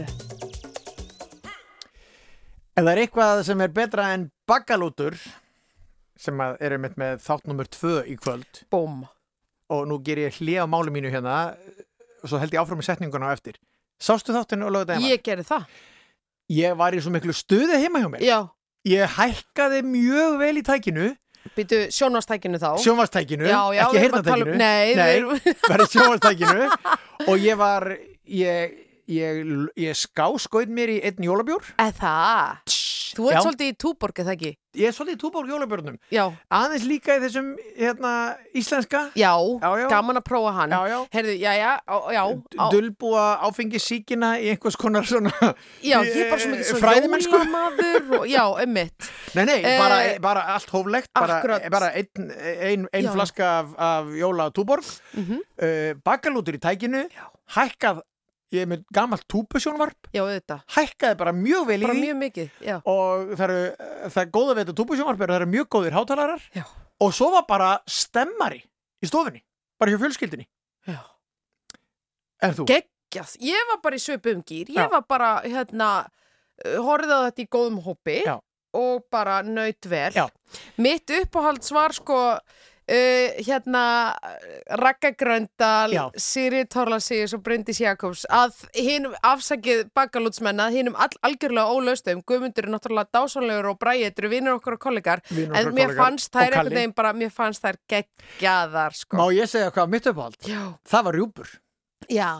S1: Ef það er eitthvað sem er betra en bakalútur sem að eru mitt með þátt nummer tvö í kvöld
S2: Búm.
S1: og nú ger ég hlið á máli mínu hérna og svo held ég áfram með setninguna á eftir Sástu þáttinu og lögðu þetta
S2: Ég gerði það.
S1: Ég var í svo miklu stuði heima hjá mér
S2: Já.
S1: Ég hækkaði mjög vel í tækinu
S2: Býtu sjónvastækinu þá.
S1: Sjónvastækinu, ekki
S2: tala um-
S1: heyrnatækinu
S2: Nei,
S1: Nei bara sjónvastækinu og ég var ég, ég, ég skáskoið mér í einn jólabjór.
S2: Eða Þú ert
S1: Já.
S2: svolítið í túborg, eða ekki?
S1: ég er svolítið í túbór jólabjörnum
S2: Já,
S1: aðeins líka í þessum hérna, íslenska.
S2: Já,
S1: Já, já.
S2: gaman að prófa hann.
S1: Já, já.
S2: Herðu, já, já, já á,
S1: dulbúa áfengi síkina í einhvers konar svona
S2: Já, ég er bara svo mikið svo
S1: fræðimennsku.
S2: jólamaður og, Já, emmitt
S1: nei, nei,
S2: Eh,
S1: bara, bara allt hóflegt bara, bara ein, ein, ein flaska af, af jóla túborg
S2: mm -hmm.
S1: uh, bakalútur í tækinu. Hækkað, ég er með gamalt túpusjónvarp
S2: Já,
S1: hækkaði bara mjög vel
S2: Bara
S1: í
S2: mjög mikið,
S1: og það eru, það er góða við þetta túpusjónvarp er að það eru mjög góðir hátalarar
S2: Já.
S1: og svo var bara stemmari í stofunni, bara hjá fjölskyldinni en þú?
S2: Geggjað, ég var bara í svipum gýr Ég var bara, hérna uh, horfði á þetta í góðum
S1: Já.
S2: og bara naut vel.
S1: Já.
S2: Mitt uppáhalds var sko Uh, hérna Ragga Gröndal. Siri Torlasíus og Bryndis Jakobs að hinn afsakið bakalútsmenna hinnum all, algjörlega ólöstum Guðmundur er náttúrulega dásanlegur og bræðið eru vinnur okkur og kollegar en mér
S1: kollegar.
S2: fannst þær
S1: Kalli.
S2: veginn bara mér fannst þær geggjaðar sko.
S1: Má ég segja hvað mitt uppáhald?
S2: Já,
S1: Það var rjúpur.
S2: Já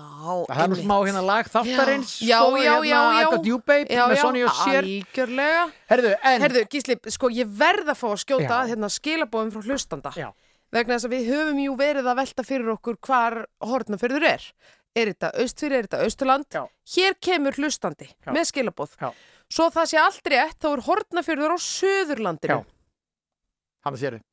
S1: Það er nú smá hérna lag þáttarins.
S2: Já,
S1: sko,
S2: já,
S1: hérna, babe
S2: já,
S1: með Sonny og Sér.
S2: algjörlega
S1: Herðu, en...
S2: Herðu, Gísli, sko ég verð að fá að skjóta að hérna skilabóðum frá hlustanda
S1: Já.
S2: vegna þess að við höfum jú verið að velta fyrir okkur hvar hortnafyrður er er þetta austfyrir, er þetta austurland hér kemur hlustandi með skilabóð
S1: Já.
S2: svo það sé allt rétt þá er hortnafyrður á söðurlandinu
S1: Já. Hann sér þið.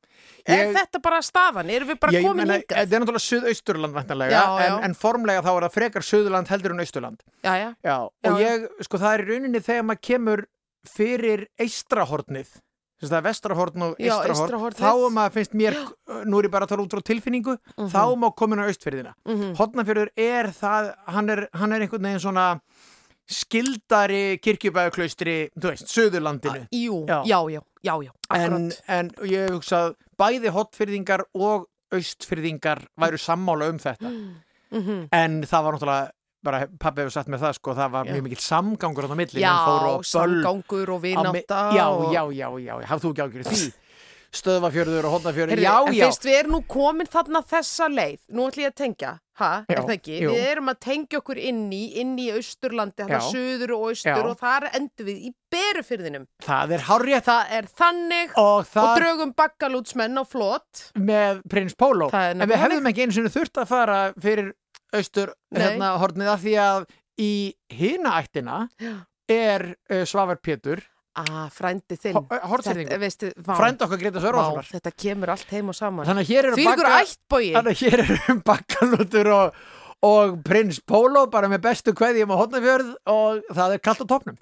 S2: Er þetta bara stafan, erum við bara
S1: ég,
S2: komin
S1: meina,
S2: hingað?
S1: Þetta er náttúrulega Suðausturland
S2: já.
S1: En, en formlega þá er það frekar Suðurland heldur en Austurland.
S2: já, já,
S1: Já, og ég, sko það er í rauninni þegar maður kemur fyrir eistrahornið þess að það er vestrahorn og eistrahorn þá maður finnst mér, nú er ég bara að tala út frá tilfinningu þá má komin á austfyrðina
S2: Mhm.
S1: Hortnafjörður er það hann er, hann er einhvern veginn svona skildari kirkjubæðuklaustri þú veist, Suðurlandinu
S2: jú,
S1: Já.
S2: já, já, já, já
S1: en, en ég hef hugsað bæði hotfyrðingar og austfyrðingar væru sammála um þetta
S2: Mhm.
S1: en það var náttúrulega bara pappi hefur sagt með það sko, það var
S2: Já.
S1: mjög mikill samgangur á það milli,
S2: já, samgangur og vináta
S1: já, já, já, já, hafðu þú ekki ágjörð því stöðvafjörður og hotnafjörður,
S2: Heyrðu,
S1: já,
S2: en
S1: já
S2: fyrst við erum nú komin þarna þessa leið, nú ætlum ég að tengja, ha,
S1: Já,
S2: er það ekki?
S1: jú.
S2: Við erum að tengja okkur inn í, inn í austurlandi, þarna
S1: Já.
S2: söður og austur
S1: Já.
S2: og þar endur við í berufyrðinum.
S1: það er hárrétt
S2: Það er þannig og,
S1: og það
S2: draugum bakkalútsmenn á flott.
S1: með prins Pólo en við hefðum ekki einu sinni þurft að fara fyrir austur hérna hornið af því að í hina ættina
S2: Já.
S1: er uh, Svavar Pétur
S2: Ah, frændi þinn.
S1: Ho- Hornfirðingur.
S2: Þetta, veistu, vá,
S1: frænd okkar Greta Sörvarssonar
S2: þetta kemur allt heim og saman.
S1: þannig að hér eru bakka- að hér eru bakkalútur og, og prins Pólo bara með bestu kveðjum á hotnafjörð og það er kallt á topnum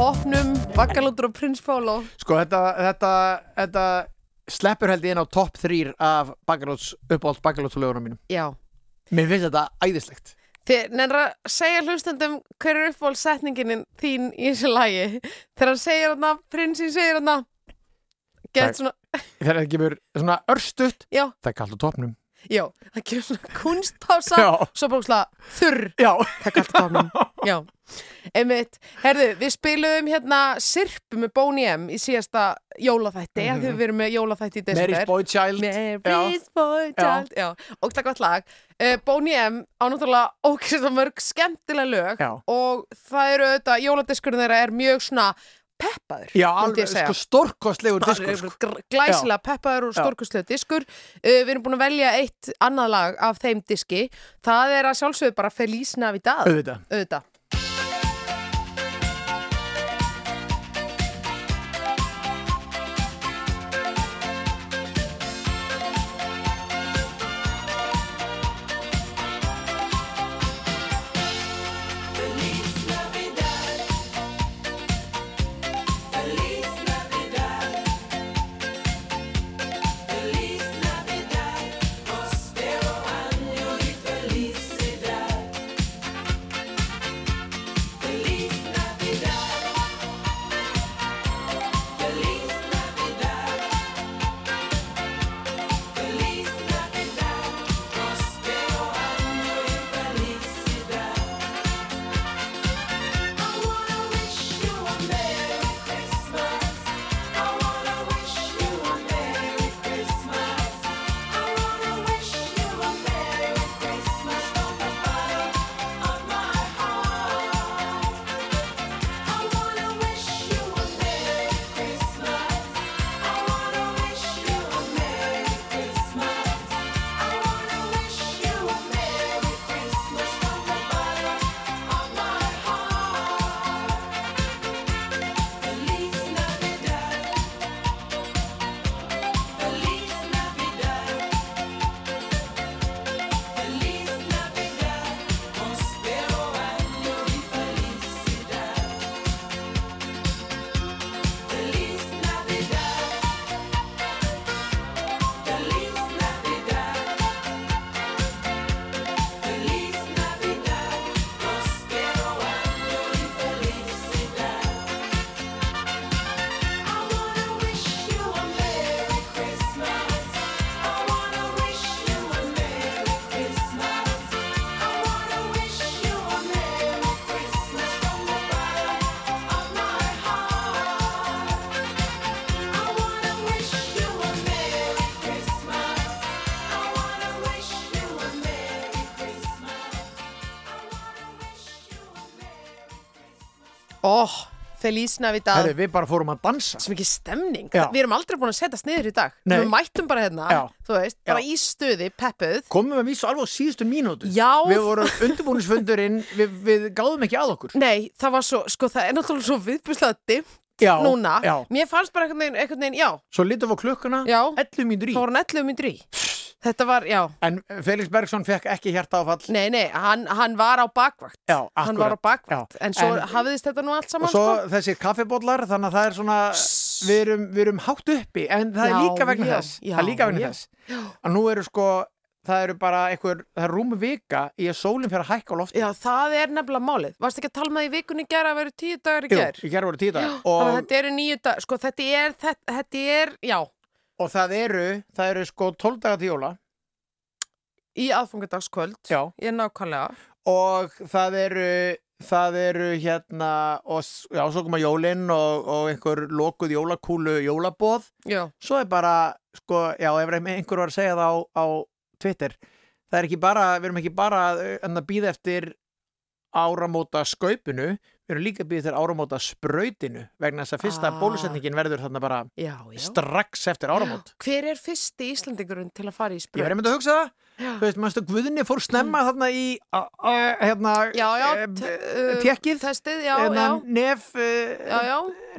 S2: toppnum Bakkalútur og Prins Pólo
S1: Sko þetta, þetta, þetta sleppur held ég inn á topp þrýr af bakalóts, uppáhalds bakalótslögunum mínum.
S2: Já.
S1: Mér finnst þetta æðislegt.
S2: Þið nefnir að segja hlustendum hver er uppáhaldssetningin þín í þessu lagi? Þegar hann segir hann prinsinn segir hann
S1: Það-
S2: Gett svona,
S1: Þegar það gefur svona örstutt
S2: já,
S1: Það er kallt á toppnum.
S2: Já það gefur svona kunstpása
S1: Já.
S2: svo bókslega þurr.
S1: Já,
S2: það er kallt tónum Já, einmitt. Herðu, við spiluðum hérna Sirpu með Boney M í síðasta jólaþætti, mm -hmm. því við erum með jólaþætti í desember.
S1: Mary's Boy Child.
S2: Mary's Boy Child. Já, og það gott lag. Uh, Boney M á náttúrulega ókvæmst mörg skemmtilega lög
S1: Já.
S2: og það eru auðvitað, jóladiskurinn þeirra er mjög svona peppaður
S1: Já, alveg sko stórkostlegur
S2: Það
S1: diskur sko.
S2: Glæsilega peppaður og
S1: Já.
S2: stórkustlegu diskur. Uh, Við erum búin að velja eitt annað lag af þeim diski. Það er að sjálfsögðu bara Feliz Navidad.
S1: Auðvitað.
S2: Auðvitað Feliz Navidad
S1: Herri, við bara fórum að dansa
S2: sem ekki stemning,
S1: Já.
S2: við erum aldrei búin að setjast niður í dag
S1: Nei.
S2: við mættum bara hérna,
S1: Já.
S2: þú veist, bara í stuði peppuð,
S1: Komum við að vísu alveg á síðustu mínútu
S2: Já.
S1: Við vorum undirbúningsfundurinn við, við gáðum ekki að okkur
S2: nei, það var svo sko, það er náttúrulega svo viðbúslega dimmt
S1: Já,
S2: núna,
S1: já.
S2: mér fannst bara einhvern veginn, einhvern veginn já,
S1: Svo lítum við á klukkuna
S2: Já.
S1: 11 mínútur í
S2: það voru hann 11 myndur í þetta var, já,
S1: En Felix Bergson fekk ekki hjarta áfall
S2: nei, nei hann, hann var á bakvakt.
S1: Já,
S2: hann
S1: akkurat.
S2: var á bakvakt,
S1: Já.
S2: en svo
S1: En-
S2: hafiðist þetta nú allt
S1: Og
S2: saman
S1: svo
S2: sko.
S1: þessir kaffibóllar Þannig að það er svona Við erum, við erum hátt uppi. En það er
S2: Já,
S1: líka vegna
S2: já,
S1: þess Það er líka vegna þess Að nú eru sko Það eru bara einhver Það er rúmu vika Í að sólinn fyrir að hækka á lofti.
S2: Já, það er nefnilega málið, varst ekki að tala með í vikunni gera að vera tíu dagar í
S1: Jú,
S2: ger
S1: í gerð og, það eru Það eru sko 12 dagar til jóla.
S2: Í aðfangardagskvöld
S1: Já.
S2: ég er nákvæmlega.
S1: Og það eru það eru hérna og já, svo koma jólinn og, og einhver lokuð jólakúlu jólaboð.
S2: Já,
S1: svo er bara, sko, já, ef einhver var að segja það á, á Twitter það er ekki bara, við erum ekki bara að býða eftir áramóta skaupinu, við erum líka að býða eftir áramóta sprautinu, vegna þess að fyrsta
S2: Ah.
S1: bólusetningin verður þarna bara
S2: já, já.
S1: strax eftir áramót.
S2: Hver er fyrsti Íslandingurinn til að fara í
S1: ég
S2: spröð?
S1: verði myndið að hugsa það. Þú veist, mannstu, Guðni fór snemma þarna í a, a, hérna
S2: já, já,
S1: eh,
S2: t- uh,
S1: tekkið
S2: testið,
S1: hérna, nef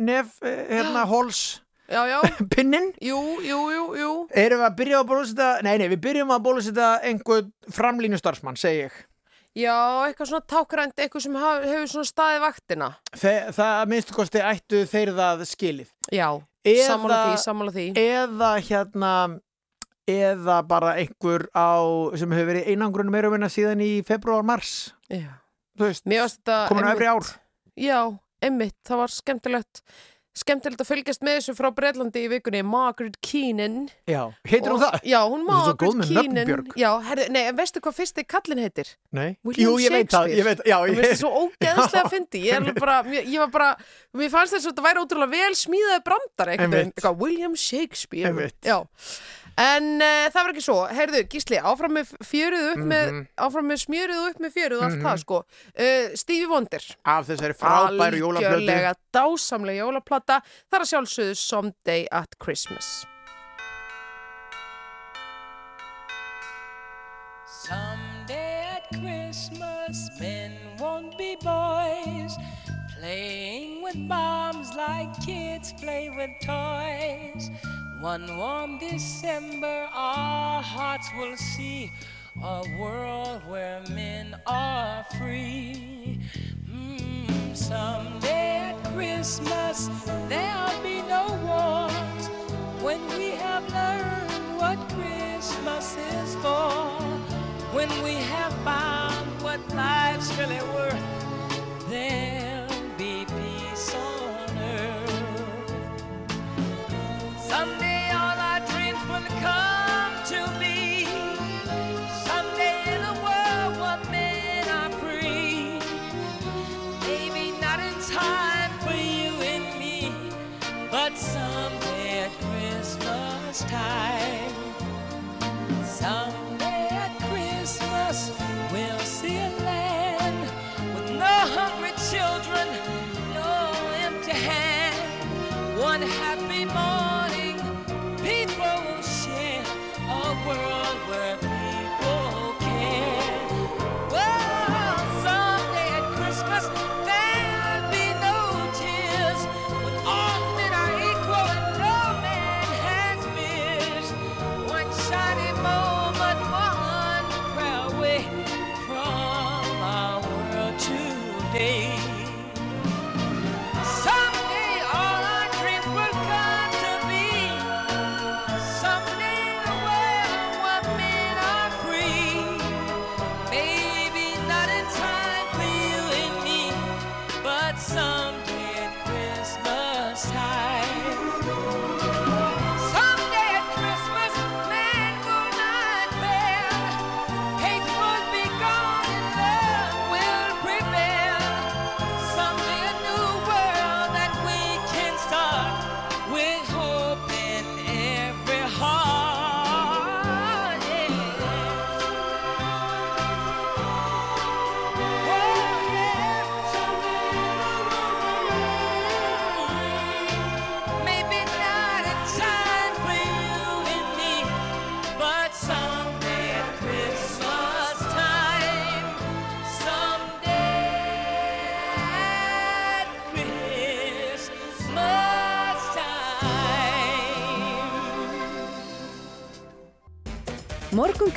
S1: nef hérna hóls
S2: já, já,
S1: pinnin.
S2: Jú, jú, jú, jú,
S1: erum við að byrja að bólusita nei, nei, við byrjum að bólusita einhver framlínu starfsmann, segi ég
S2: Já, eitthvað svona tákrænt, eitthvað sem hefur svona staðið vaktina.
S1: Þe, það að minnstu kosti ættu þeir það skilið
S2: Já,
S1: Eða-
S2: sammála því, sammála því.
S1: eða hérna eða bara einhver á sem hefur verið einangrunum meira minna síðan í februar, mars
S2: Já.
S1: þú veist,
S2: Mér varst þetta...
S1: komin á efri ár
S2: Já, einmitt, það var skemmtilegt skemmtilegt að fylgjast með þessu frá Breitlandi í vikunni, Margaret Keenan.
S1: Já, heitir hún
S2: Og-
S1: það?
S2: Já, hún Margaret Keenan. Já, herri, nei, en veistu hvað fyrsti kallin heitir?
S1: Nei,
S2: William
S1: jú, ég veit það ég veit,
S2: það svo ógeðslega fyndi ég, er ég var bara, mér fannst þess að þetta væri ótrúlega vel smíðaði brandar William Shakespeare. Já, en uh, það var ekki svo. Heyrðu, Gísli, áfram með fjörið upp með
S1: Mhm.
S2: áfram með smjörið upp með fjörið og allt það sko. Uh, Stevie Wonder.
S1: Af þessari frábæru jólaplötu.
S2: Algjörlega dásamlega jólaplata. Það er að sjálfsögðu Someday at Christmas.
S8: Someday at Christmas, men won't be boys, playing with bombs like kids play with toys. One warm December, our hearts will see a world where men are free. Mm, someday at Christmas, there'll be no wars when we have learned what Christmas is for. When we have found what life's really worth, there'll be peace on earth. Someday Christmas time.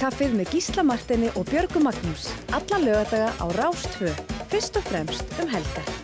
S4: Morgun kaffið með Gísla Martini og Björgu Magnús. Alla lögadaga á Rástfö. Fyrst og fremst um helgar.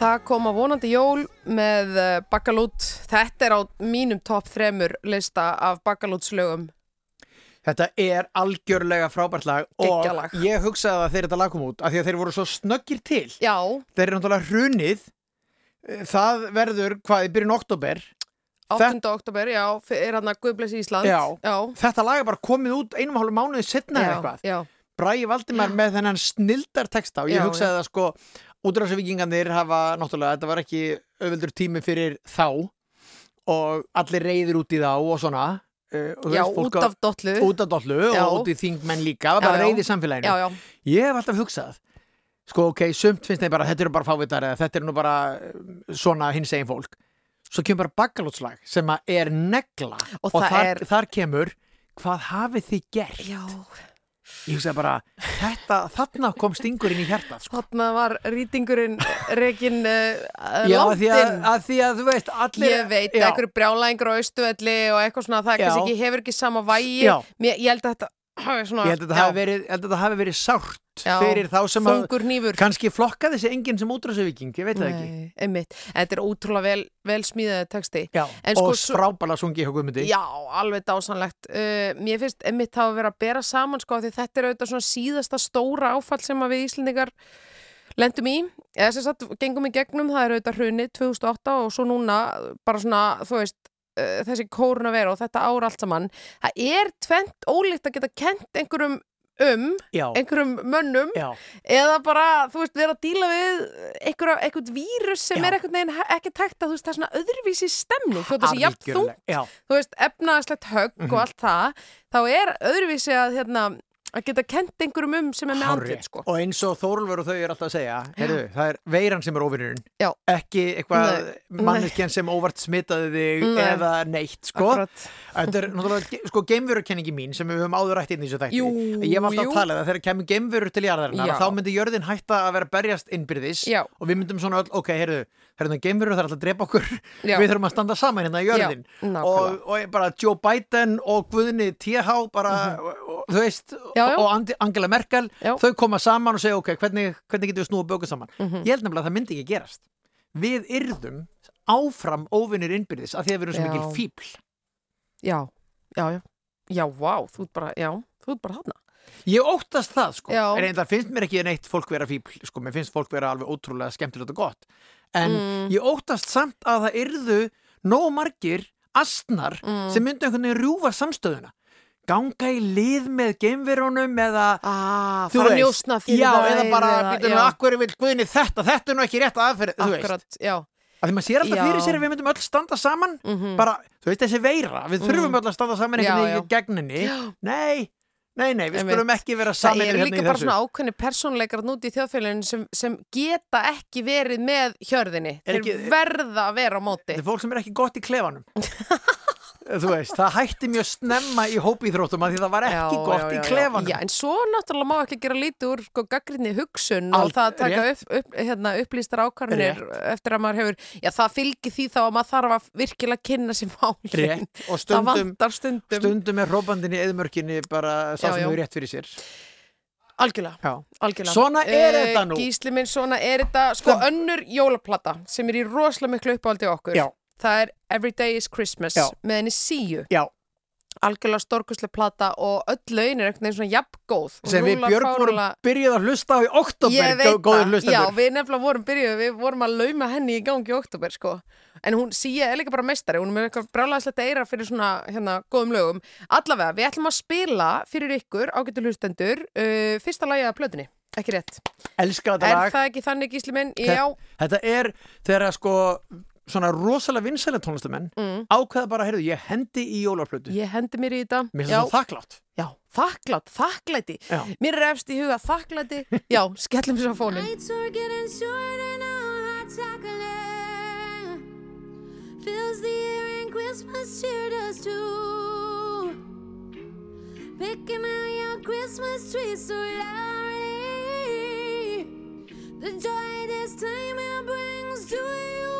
S2: Það kom á vonandi jól með uh, Bakalút. Þetta er á mínum topp þremur lista af Bakalútslögum.
S1: Þetta er algjörlega frábært lag
S2: Geggjað
S1: og ég hugsaði það þegar þetta lag kom út af því að þeir voru svo snöggir til
S2: Já,
S1: þeir eru náttúrulega hrunið Eh, það verður hvað í byrjun oktober
S2: 8. oktober, já, er hann að Guðbless Ísland.
S1: Já.
S2: já.
S1: þetta lag er bara komið út einum og hálfu mánuði setna eða eitthvað
S2: já.
S1: Bragi Valdimar með þennan snildar texta og ég hugsaði það sko útrásavíkingarnir hafa náttúrulega, þetta var ekki auðveldur tími fyrir þá og allir reyðir út í þá og svona uh, og
S2: Já, út af dollu.
S1: út af dollu og út í þingmenn líka, það var bara reyði í samfélaginu
S2: Já, já.
S1: ég hef alltaf hugsað sko ok, sumt finnst þeim bara þetta eru bara fávitar eða þetta eru nú bara um, svona hins egin fólk svo kemur bara bakkalótslag sem er negla
S2: Og það
S1: þar,
S2: er-
S1: þar kemur hvað hafið þið gert. Ég hugsaði bara, þetta, þarna kom stingurinn í hjartað sko.
S2: Þarna var rýtingurinn rekin uh,
S1: Já,
S2: langt
S1: að því að, að því að þú veist allir,
S2: Ég veit,
S1: já,
S2: einhverju brjálæðingur á austuvelli og eitthvað svona, það
S1: Já.
S2: ekki, hefur ekki sama vægi.
S1: Já.
S2: Mér, ég held að þetta svona...
S1: ég held að þetta hafi að hafi verið sárt
S2: Já.
S1: fyrir þá sem að kannski flokkaði þessi enginn sem útrásavíking, ég veit það ekki
S2: Nei, einmitt. Þetta er ótrúlega vel, vel smíðaði texti.
S1: Já,
S2: sko
S1: og
S2: svo-
S1: frábæla sungi hjá Guðmundi
S2: Já, alveg dásanlegt. Uh, mér finnst einmitt hafa verið að bera saman sko þetta er auðvitað svona síðasta stóra áfall sem að við Íslendingar lendum í. Eða sem sagt, gengum í gegnum, það er auðvitað hrunið 2008 og svo núna bara svona, þú veist, uh, þessi kórun að vera og þetta ára allt saman. Það er tvent ólíkt að geta kent einhverjum um,
S1: Já,
S2: einhverjum mönnum
S1: já,
S2: eða bara, þú veist, vera að díla við einhverja, einhvern vírus sem
S1: Já.
S2: er einhvern veginn ekki tækt að þú veist, það er svona öðruvísi stemning, þú veist, þessi jafn
S1: Já,
S2: þú veist, efnaðslegt högg
S1: Mhm.
S2: og allt það, þá er öðruvísi að, hérna, að geta kent einhverjum um sem er með andlit, sko.
S1: og eins og Þórulfur og þau er alltaf að segja heyrðu, það er veiran sem er óvinnurinn
S2: Já.
S1: ekki eitthvað manneskjan sem óvart smitaði þig
S2: Nei.
S1: eða neitt sko. Þetta er náttúrulega sko geimverukenningi mín sem við höfum áður rætt inn í þessu þætti
S2: Jú,
S1: ég hef alltaf
S2: jú.
S1: að þegar kemur geimverur til jarðarinnar þá myndi jörðin hætta að vera berjast innbyrðis
S2: Já.
S1: og við myndum svona öll, ok, heyrðu hérna geimverur er alltaf að drepa okkur við þurfum að standa saman hérna í jörðin
S2: Já,
S1: og, og bara Joe Biden og Guðni TH bara, og, og, þú veist.
S2: Já, já.
S1: og Angela Merkel þau koma saman og segja ok, hvernig, hvernig getum við snúið bökuð saman
S2: Mhm.
S1: ég held nefnilega að það myndi ekki gerast við yrðum áfram óvinnir innbyrðis af því að við erum svo mikil fíbl
S2: Já, já, já. Já, vá, þú ert bara, já, þú ert bara þarna.
S1: Ég óttast það sko,
S2: Já.
S1: en það finnst mér ekki neitt fólk vera fíbl, sko, mér finnst fólk vera alveg ótrúlega skemmtilegt og gott, en
S2: Mm.
S1: ég óttast samt að það yrðu nóg margir astnar
S2: Mm.
S1: sem myndu einhvern veginn rjúfa samstöðuna ganga í lið með geimverunum eða
S2: Ah, fara að njósna fyrir
S1: já,
S2: þær
S1: eða bara, býtum við, akkur vil Guðni þetta, þetta er nú ekki rétt aðferð, þú veist
S2: Akkurat, já.
S1: að því maður sér alltaf
S2: Já.
S1: fyrir sér að við myndum öll standa saman
S2: Mhm.
S1: bara, þú veist þessi veira, við þurfum öll að standa saman einhvern veginn í gegninni nei, nei, nei, við skulum ekki vera
S2: Það
S1: saman
S2: eru
S1: hérna
S2: líka bara svona ákveðni persónleikar núti í þjóðfélaginu sem, sem geta ekki verið með hjörðinni.
S1: Er
S2: Þeir verða að vera á móti.
S1: Þetta er fólk sem er ekki gott í klefanum Þú veist, það hætti mjög snemma í hópíþróttum að því það var ekki
S2: Já,
S1: gott
S2: já,
S1: í klefanum
S2: Já, en svo náttúrulega má ekki gera lítið úr sko gaggrinni hugsun
S1: Al-
S2: og það að taka upp, upp, hérna, upplýstar ákvarðinir eftir að maður hefur, já það fylgir því þá að maður þarf að virkilega kynna sér málin.
S1: Rétt, og
S2: Það
S1: stundum,
S2: stundum.
S1: stundum er hrópandinn í eðmörkinni bara
S2: Já,
S1: sem hefur rétt fyrir sér
S2: Algjörlega,
S1: Já,
S2: algjörlega.
S1: Svona er
S2: Eh,
S1: þetta nú.
S2: Gísli minn, svona er þetta, sko
S1: Það-
S2: önnur jólaplata sem er í rosalega miklu uppáldi okkur.
S1: Já.
S2: Það er Every Day is Christmas
S1: Já.
S2: með henni síu.
S1: já,
S2: Algjörlega stórkuslega plata og öll laun er einhvern veginn svona jafngóð.
S1: Sem við Björg vorum byrjuð að hlusta á í oktober góður
S2: það, já, við nefnilega vorum byrjuð, við vorum að lauma henni í gangi í oktober, sko. En hún, síja er líka bara meistari, hún er með eitthvað brálaðislegt eira fyrir svona, hérna, góðum lögum. Allavega, við ætlum að spila fyrir ykkur, ágættu hlustendur, uh, fyrsta lagi af plötunni, ekki rétt.
S1: Elska þetta
S2: Er
S1: lag
S2: það ekki þannig, Gísli minn? Já,
S1: Þetta er þegar að sko svona rosalega vinsælega tónlistamenn
S2: mm,
S1: ákveða bara, heyrðu, ég hendi í jólarplötu
S2: ég hendi mér í þetta.
S1: Mér finnst það þakklátt
S2: já, þakklátt, þakklæti.
S1: Já.
S2: Mér er efst í huga þakklæti. Já, skellum sér á fónin.
S10: Fills the air and Christmas cheer does too. Picking out your Christmas tree so loudly, the joy this time it brings to you.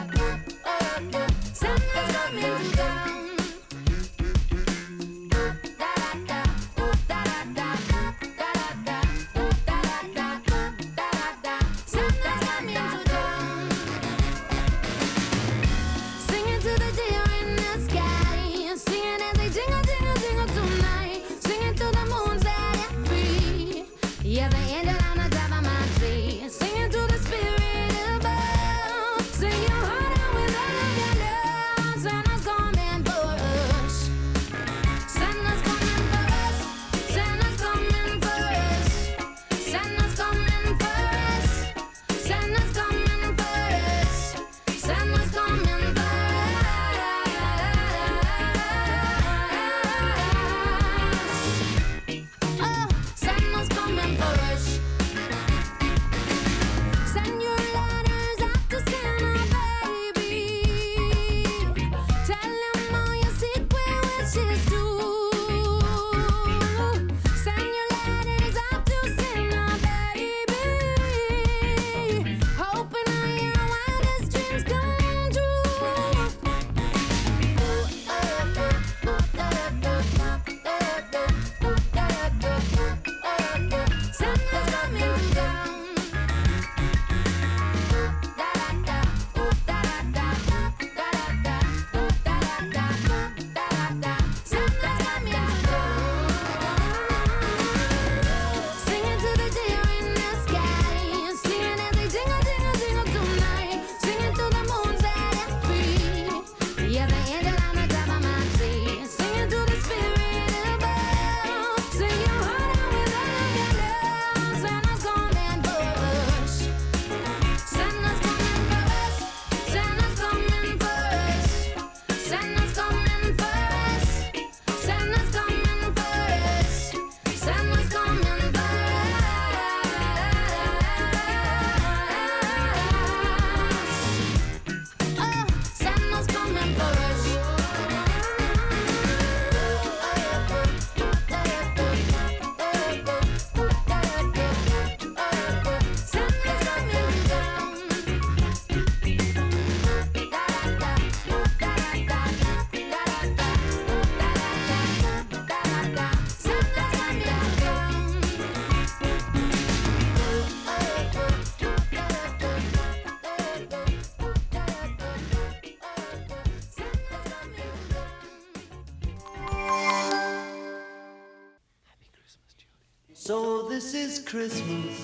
S7: So this is Christmas.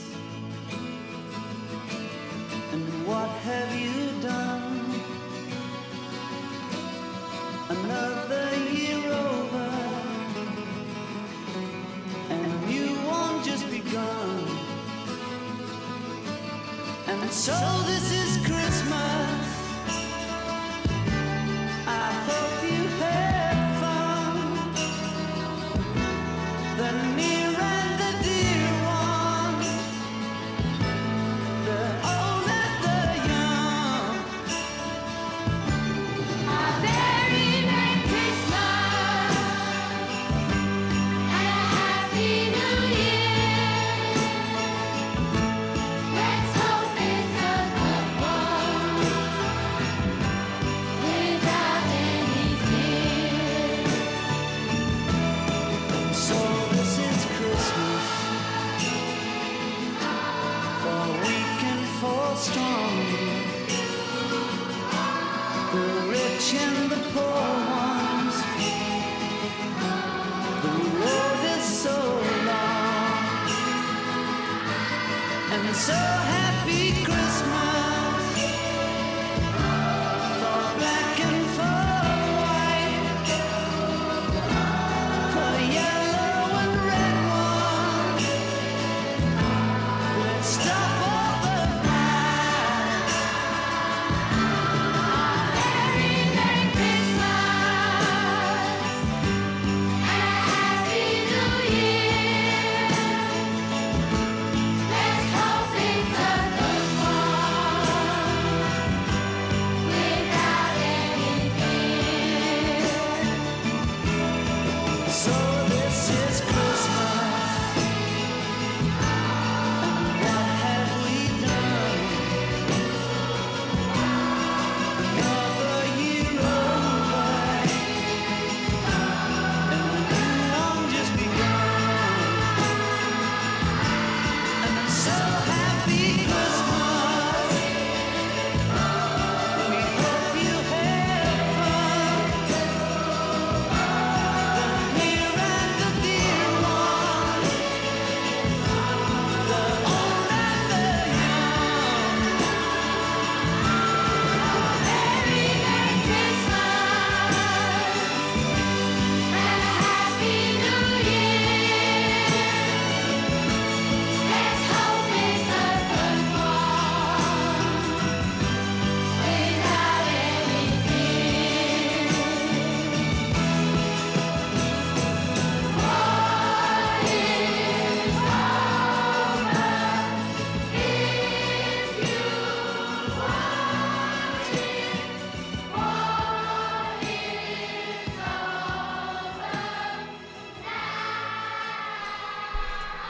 S7: And what have you done? Another year over. And you won't just begun. And so this is so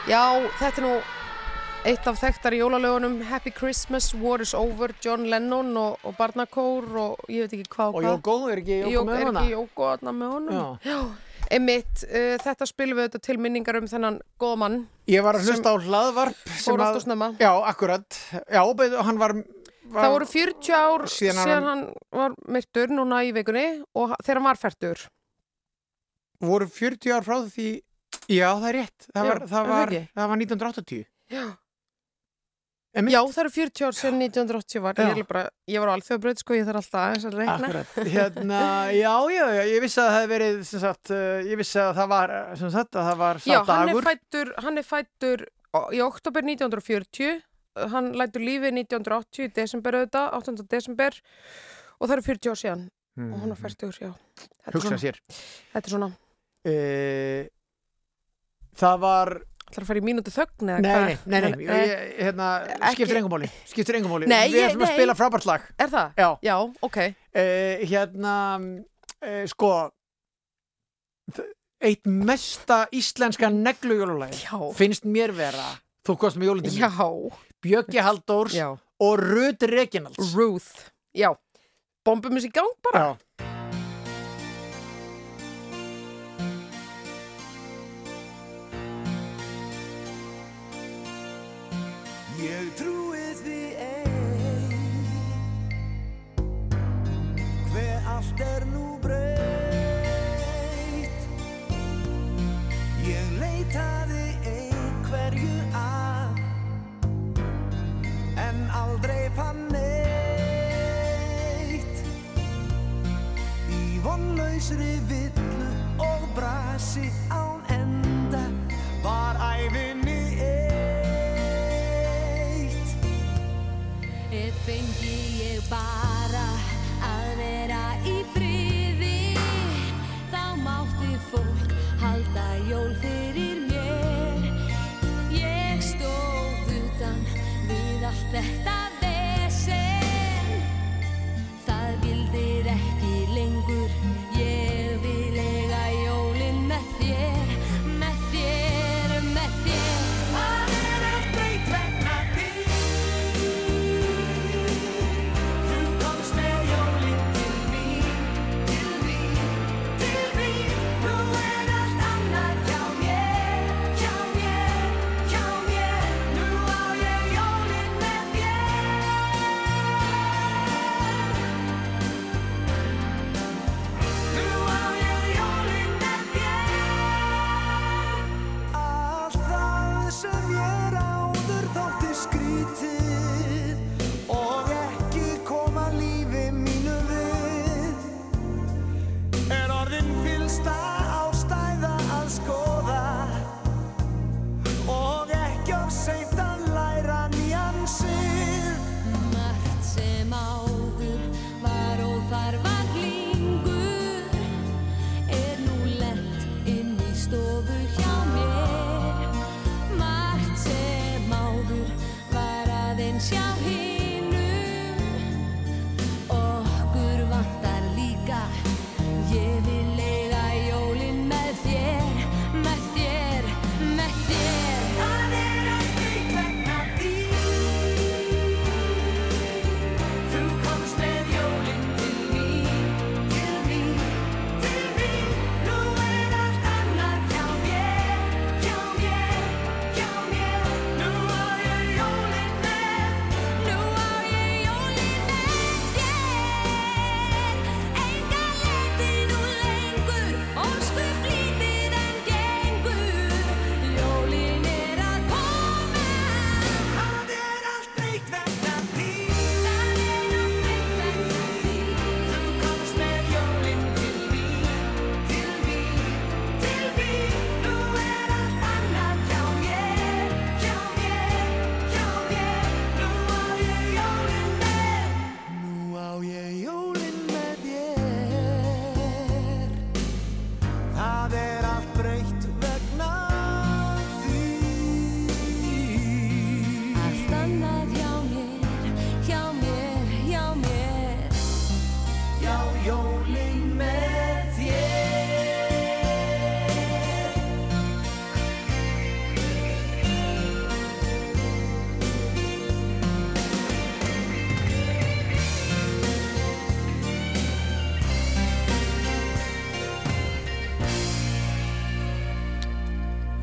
S2: Já, þetta er nú eitt af þekktar jólalögunum Happy Christmas, War is Over, John Lennon og, og Barnakór og ég veit ekki hvað
S1: Og Jóko, er ekki Jóko með
S2: er
S1: hana?
S2: ekki Jóko þarna með honum
S1: Já.
S2: Já, einmitt, uh, þetta spilum við þetta til minningar um þennan góða mann
S1: Ég var að hlusta á hlaðvarp
S2: fór allt og snemma
S1: Já, akkurat. Já, betur, hann var... var
S2: Það voru 40 ár
S1: Síðan
S2: síðan,
S1: hann-
S2: var myrtur núna í vikunni og þegar hann var færtur
S1: voru 40 ár frá því Já, það er rétt. Það
S2: Já,
S1: var, það var, það var 1980
S2: Já. Já, það eru 40 ár síðan 1980 var.
S1: Já.
S2: ég, bara, ég var á alþjóðabraut sko, ég þarf alltaf aðeins að reikna.
S1: Akkurat, hérna, já, já, já, ég vissi að það hefði verið, sem sagt, uh, ég vissi að það var, uh, sem sagt, að það var sá
S2: Já, hann er
S1: dagur.
S2: fættur, hann er fættur í oktober 1940 hann lætur lífið 1980 í desember auðvitað, 8. desember og það eru 40 ár síðan. Og hann er fættur, já. Þetta er
S1: Hugsa
S2: svona,
S1: sér.
S2: þetta er svona
S1: Uh, það var,
S2: ætlar að fara í mínútu þögn eða
S1: nei,
S2: hvað?
S1: nei, nei, nei, ég, ég, hérna, skiptir engum máli, skiptir engum.
S2: Nei,
S1: Við ætlum að
S2: nei.
S1: spila frábært lag.
S2: Er það?
S1: Já.
S2: Já, ok
S1: Uh, hérna, uh, sko, eitt mesta íslenska neglujólulæg
S2: Já,
S1: finnst mér vera, þú kost með jólundin
S2: já,
S1: Bjöggi Halldórs
S2: já
S1: og Rut Reginalds.
S2: Ruth, já Bombum þessi gang bara
S1: Já.
S10: lausri villu og brasi á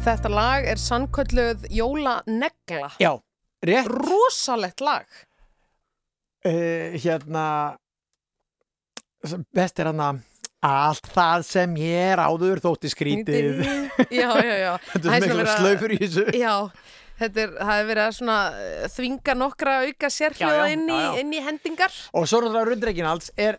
S2: Þetta lag er sannkölluð Jólanegla.
S1: Já, rétt
S2: Rosalegt lag.
S1: uh, hérna best er hann að allt það sem ég er áður þótti skrítið
S2: Já, já, já.
S1: þetta er
S2: svona
S1: með
S2: verið að-
S1: slöfur í þessu
S2: Já, þetta er, það er verið að svona eh, þvinga nokkra auka
S1: já,
S2: inn, inn í hendingar.
S1: og svo náttúrulega Rundreikinalds er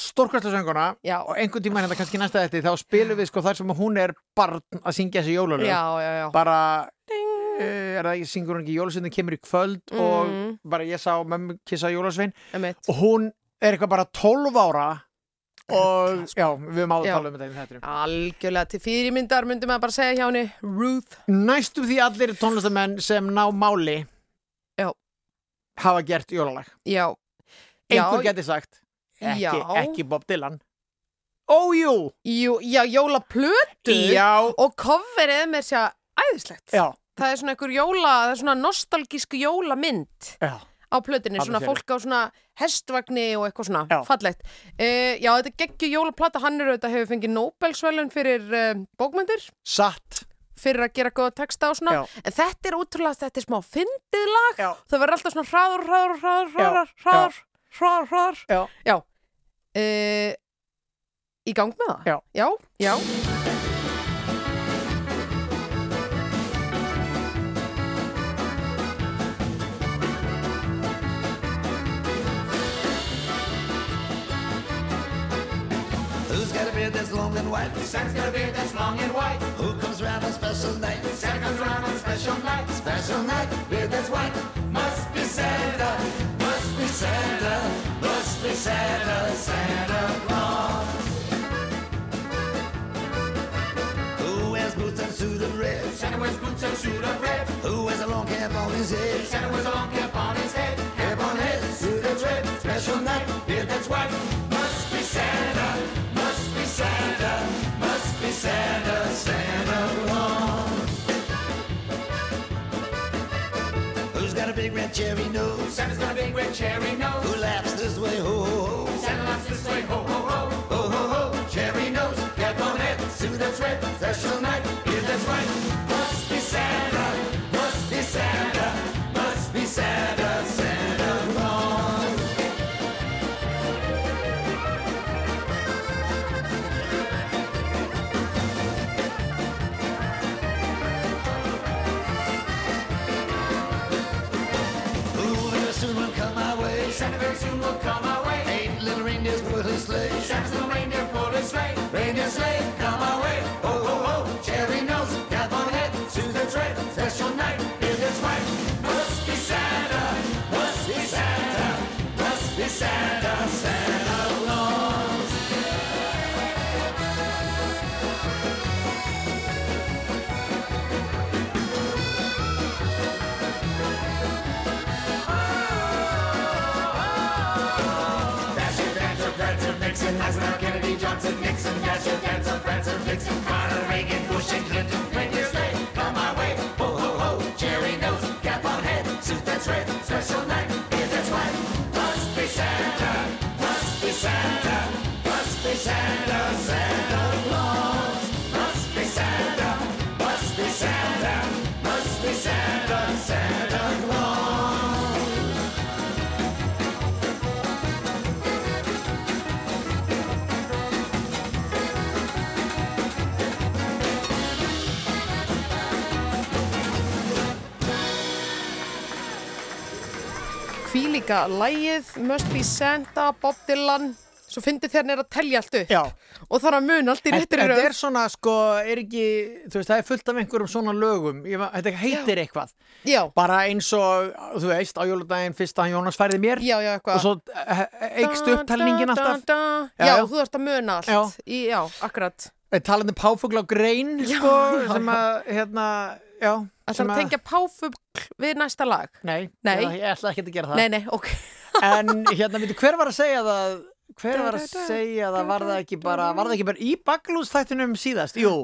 S1: stórkvæsla sönguna
S2: Já.
S1: og einhvern tíma hérna kannski næsta þetta þá spilum við sko þar sem hún er barn að syngja þessi jólalög. Bara uh, er það ekki, syngur hún ekki jólasveinin kemur í kvöld og
S2: Mm.
S1: bara ég sá mömmu kissa jólasvein. Og hún er eitthvað bara 12 ára og já, við höfum áður
S2: Já.
S1: talað um þetta í þetta
S2: Algjörlega til fyrirmyndar myndum maður bara segja hjá henni Ruth.
S1: Næstum því allir tónlistamenn sem ná máli
S2: Já.
S1: hafa gert jólalag. Einhver geti sagt ekki, ekki Bob Dylan. Ójú
S2: Jú, já, jólaplötu.
S1: Já,
S2: Og coverið er með sér æðislegt.
S1: já,
S2: Það er svona einhver jóla, það er svona nostalgísk jólamynd
S1: já.
S2: á
S1: Alveg
S2: svona fólk á svona hestvagni og eitthvað svona, fallegt. Uh, já, þetta er geggju jólaplata, hann er auðvitað hefur fengið Nobelsvölun fyrir uh, bókmyndir,
S1: Satt.
S2: Fyrir að gera góða texta og svona,
S1: Já.
S2: en þetta er útrúlega, þetta er smá fyndið lag,
S1: Já.
S2: það verður alltaf svona hraður, hraður, hraður, hraður, hraður, hraður, hraður.
S1: Já.
S2: Já. Uh, í gang með það?
S1: Já.
S2: Já, já.
S10: Who's got a
S11: beard that's long and white.
S12: Santa's got a beard that's long and white.
S11: Who comes round on special night?
S12: Santa comes around on special night.
S11: Special night, beard that's white.
S12: Must be Santa.
S11: Santa, must be Santa, Santa Claus. Who wears boots and suit of red?
S12: Santa wears boots and suit of red.
S11: Who wears a long cap on his head?
S12: Santa wears a long cap on his head.
S11: Cap on head, suit that's red. Special night, beard that's white. Big red cherry nose?
S12: Santa's got a big red cherry nose.
S11: Who laughs this way, ho ho ho?
S12: Santa laughs this way, ho ho ho.
S11: Ho ho ho, cherry nose, cap on head, suit that's red. Special night,
S12: like
S2: Hvílíka lægið, Must Be Santa, Bob Dylan. Svo fyndi hann er að telja allt upp.
S1: Já.
S2: Og þarf að mun allt í réttir
S1: Þetta er svona, sko, er ekki, þú veist, það er fullt af einhverjum svona lögum, þetta heitir eitthvað,
S2: Já,
S1: bara eins og, þú veist, á jóludaginn fyrst að Jónas færði mér.
S2: Já, já,
S1: og svo eh, eikst upptalningin
S2: Da, da,
S1: alltaf,
S2: da, da.
S1: Já,
S2: Já,
S1: já.
S2: þú þarfst að muna allt.
S1: Já.
S2: Í, já akkurat.
S1: Eh, talandi um páfugl á grein,
S2: Já,
S1: sko,
S2: já,
S1: sem að, hérna, já,
S2: Það
S1: sem
S2: að tengja páfugl við næsta lag
S1: Nei,
S2: Nei.
S1: Ég, ætla ekki að gera það.
S2: Nei, nei, ok
S1: En hérna, veitu, hver var að segja það, hver var að segja það, var það ekki bara, var það ekki bara í baklústættinum síðast? Jú,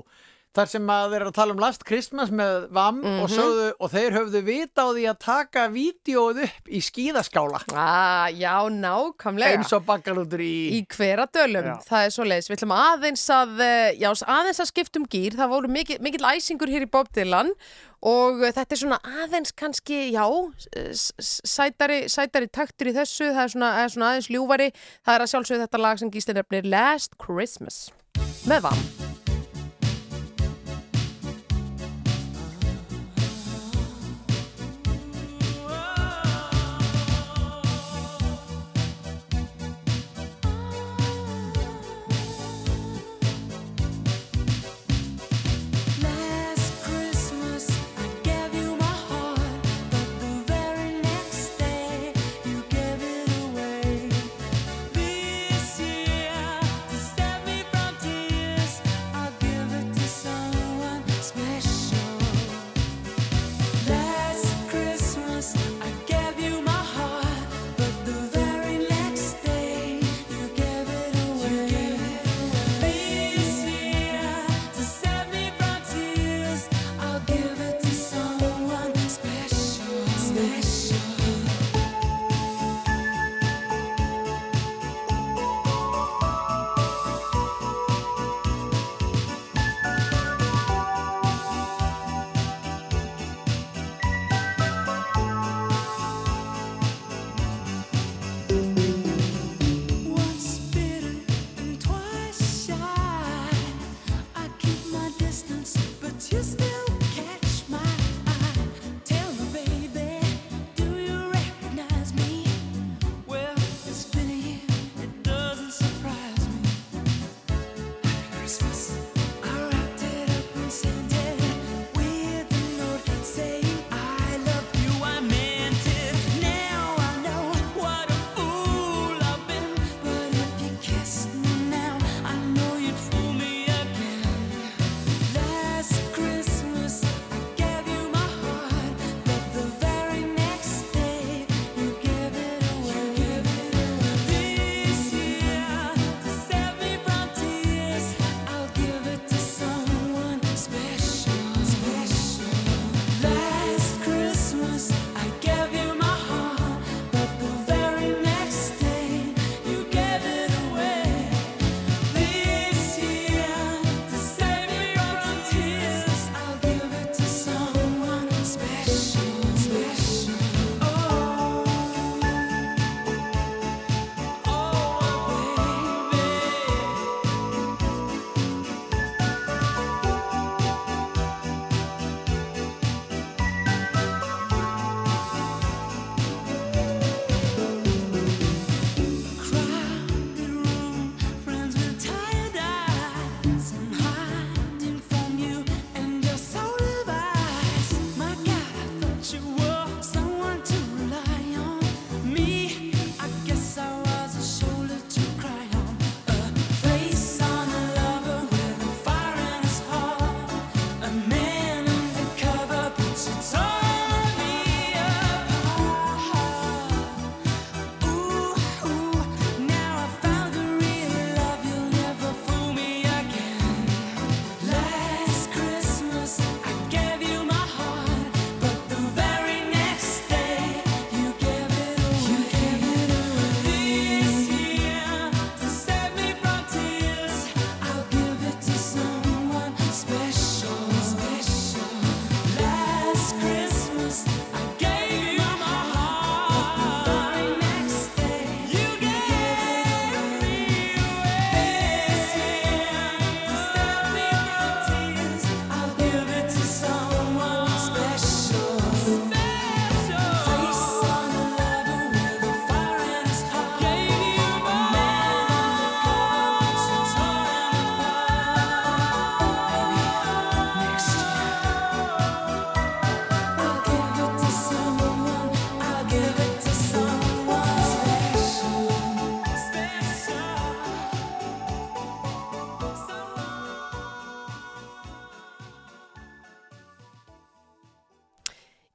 S1: þar sem að þeir eru að tala um Last Christmas með VAM
S2: Mhm.
S1: og, sögðu, og þeir höfðu vita á því að taka vídeoð upp í skíðaskála
S2: ah, Já, nákvæmlega
S1: eins og bakalútur í...
S2: Í hveradölum,
S1: Já.
S2: það er svo leiðis. Við ætlum aðeins að, eh, já, aðeins að skiptum gýr. Það voru mikill, mikill æsingur hér í Bob Dylan og eh, þetta er svona aðeins kannski, já, sætari, sætari taktur í þessu. Það er svona, er svona aðeins ljúfari. Það er að sjálfsögðu þetta lag sem gístin nefnir Last Christmas með vam.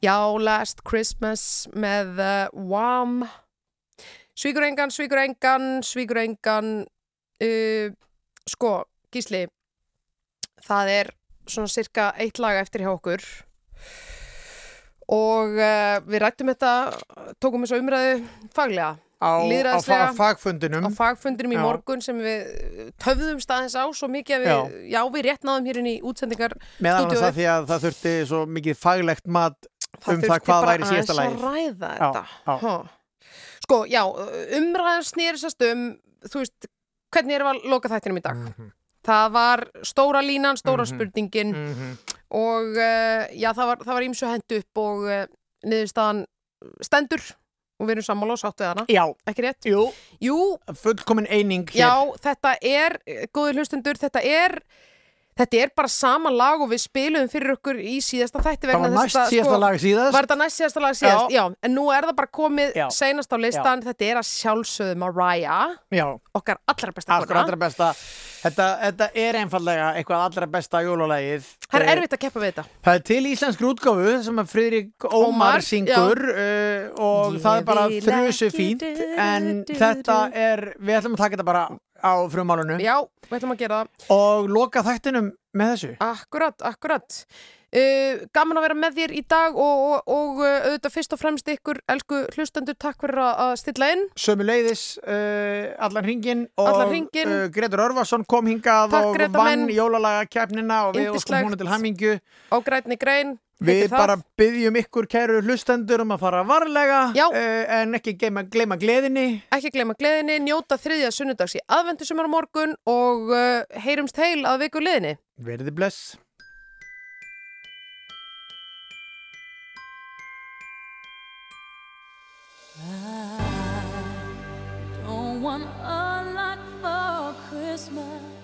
S2: Já, Last Christmas með uh, Wham Svíkur engan, svíkur engan, svíkur engan uh, Sko, Gísli Það er svona cirka eitt lag eftir hjá okkur og uh, við rættum þetta tókum þessu umræðu faglega
S1: á, á fa- fagfundinum
S2: á fagfundinum í
S1: Já.
S2: morgun sem við töfðum staðins á svo mikið að við, já, við rétt náðum hér inn í útsendingar
S1: meðan annars
S2: stúdíóið.
S1: að því að það þurfti svo mikið faglegt mat um það
S2: þurfti
S1: hvað
S2: bara
S1: væri síðasta
S2: aðeins
S1: lagið
S2: að ræða
S1: Já,
S2: þetta
S1: já.
S2: Ha. sko, já, umræðan snýrisast um þú veist, hvernig erum við að loka þættinum í dag
S1: Mhm.
S2: það var stóra línan, stóra
S1: Mhm.
S2: spurningin
S1: Mhm.
S2: og uh, já, það var, það ímsu hend upp og uh, niðurstaðan stendur og við erum sammála og sátt við hana
S1: Já,
S2: ekki rétt?
S1: jú,
S2: Jú,
S1: fullkomin eining hér
S2: Já, þetta er, góður hlustundur, þetta er þetta er bara sama lag og við spilum fyrir okkur í síðasta þætti vegna þess
S1: næst
S2: að,
S1: síðasta
S2: sko,
S1: lag síðast.
S2: Var þetta næst síðasta lag síðast?
S1: Já.
S2: Já. en nú er það bara komið
S1: Já.
S2: seinast á listan, þetta er að sjálfsögðu Mariah,
S1: Já,
S2: okkar allra besta
S1: allra, allra besta. Þetta, þetta er einfallega eitthvað allra besta jólalagið.
S2: Það er
S1: Eh,
S2: erfitt að keppa við þetta.
S1: Það er til íslensk útgáfu sem að Friðrik Ómar,
S2: Ómar,
S1: syngur uh, og
S2: Ég
S1: það er bara
S2: ekki
S1: fínt en þetta er, við ætlum að taka þetta bara á frumálunu
S2: Já, við ætlum að gera það.
S1: Og loka þættinum með þessu.
S2: Akkurat, akkurat Uh, gaman að vera með þér í dag og, og, og uh, auðvitað fyrst og fremst ykkur elsku hlustendur, takk fyrir að stilla inn.
S1: Sömu leiðis uh, allan ringin og
S2: Allan hringinn.
S1: uh, Gretur Örvarsson kom hingað
S2: Takk,
S1: og
S2: Grétar
S1: vann jólalaga keppnina og við óskum húnu til hamingju.
S2: Á grænni grein
S1: Við
S2: heitir það.
S1: bara byggjum ykkur kæru hlustendur um að fara varlega uh, en ekki gleyma, gleyma gleðinni.
S2: Ekki gleyma gleðinni, njóta þriðja sunnudags í aðvendu sem er á morgun og uh, heyrumst heil að viku liðinni.
S1: Verði bless I
S13: don't want a lot for Christmas.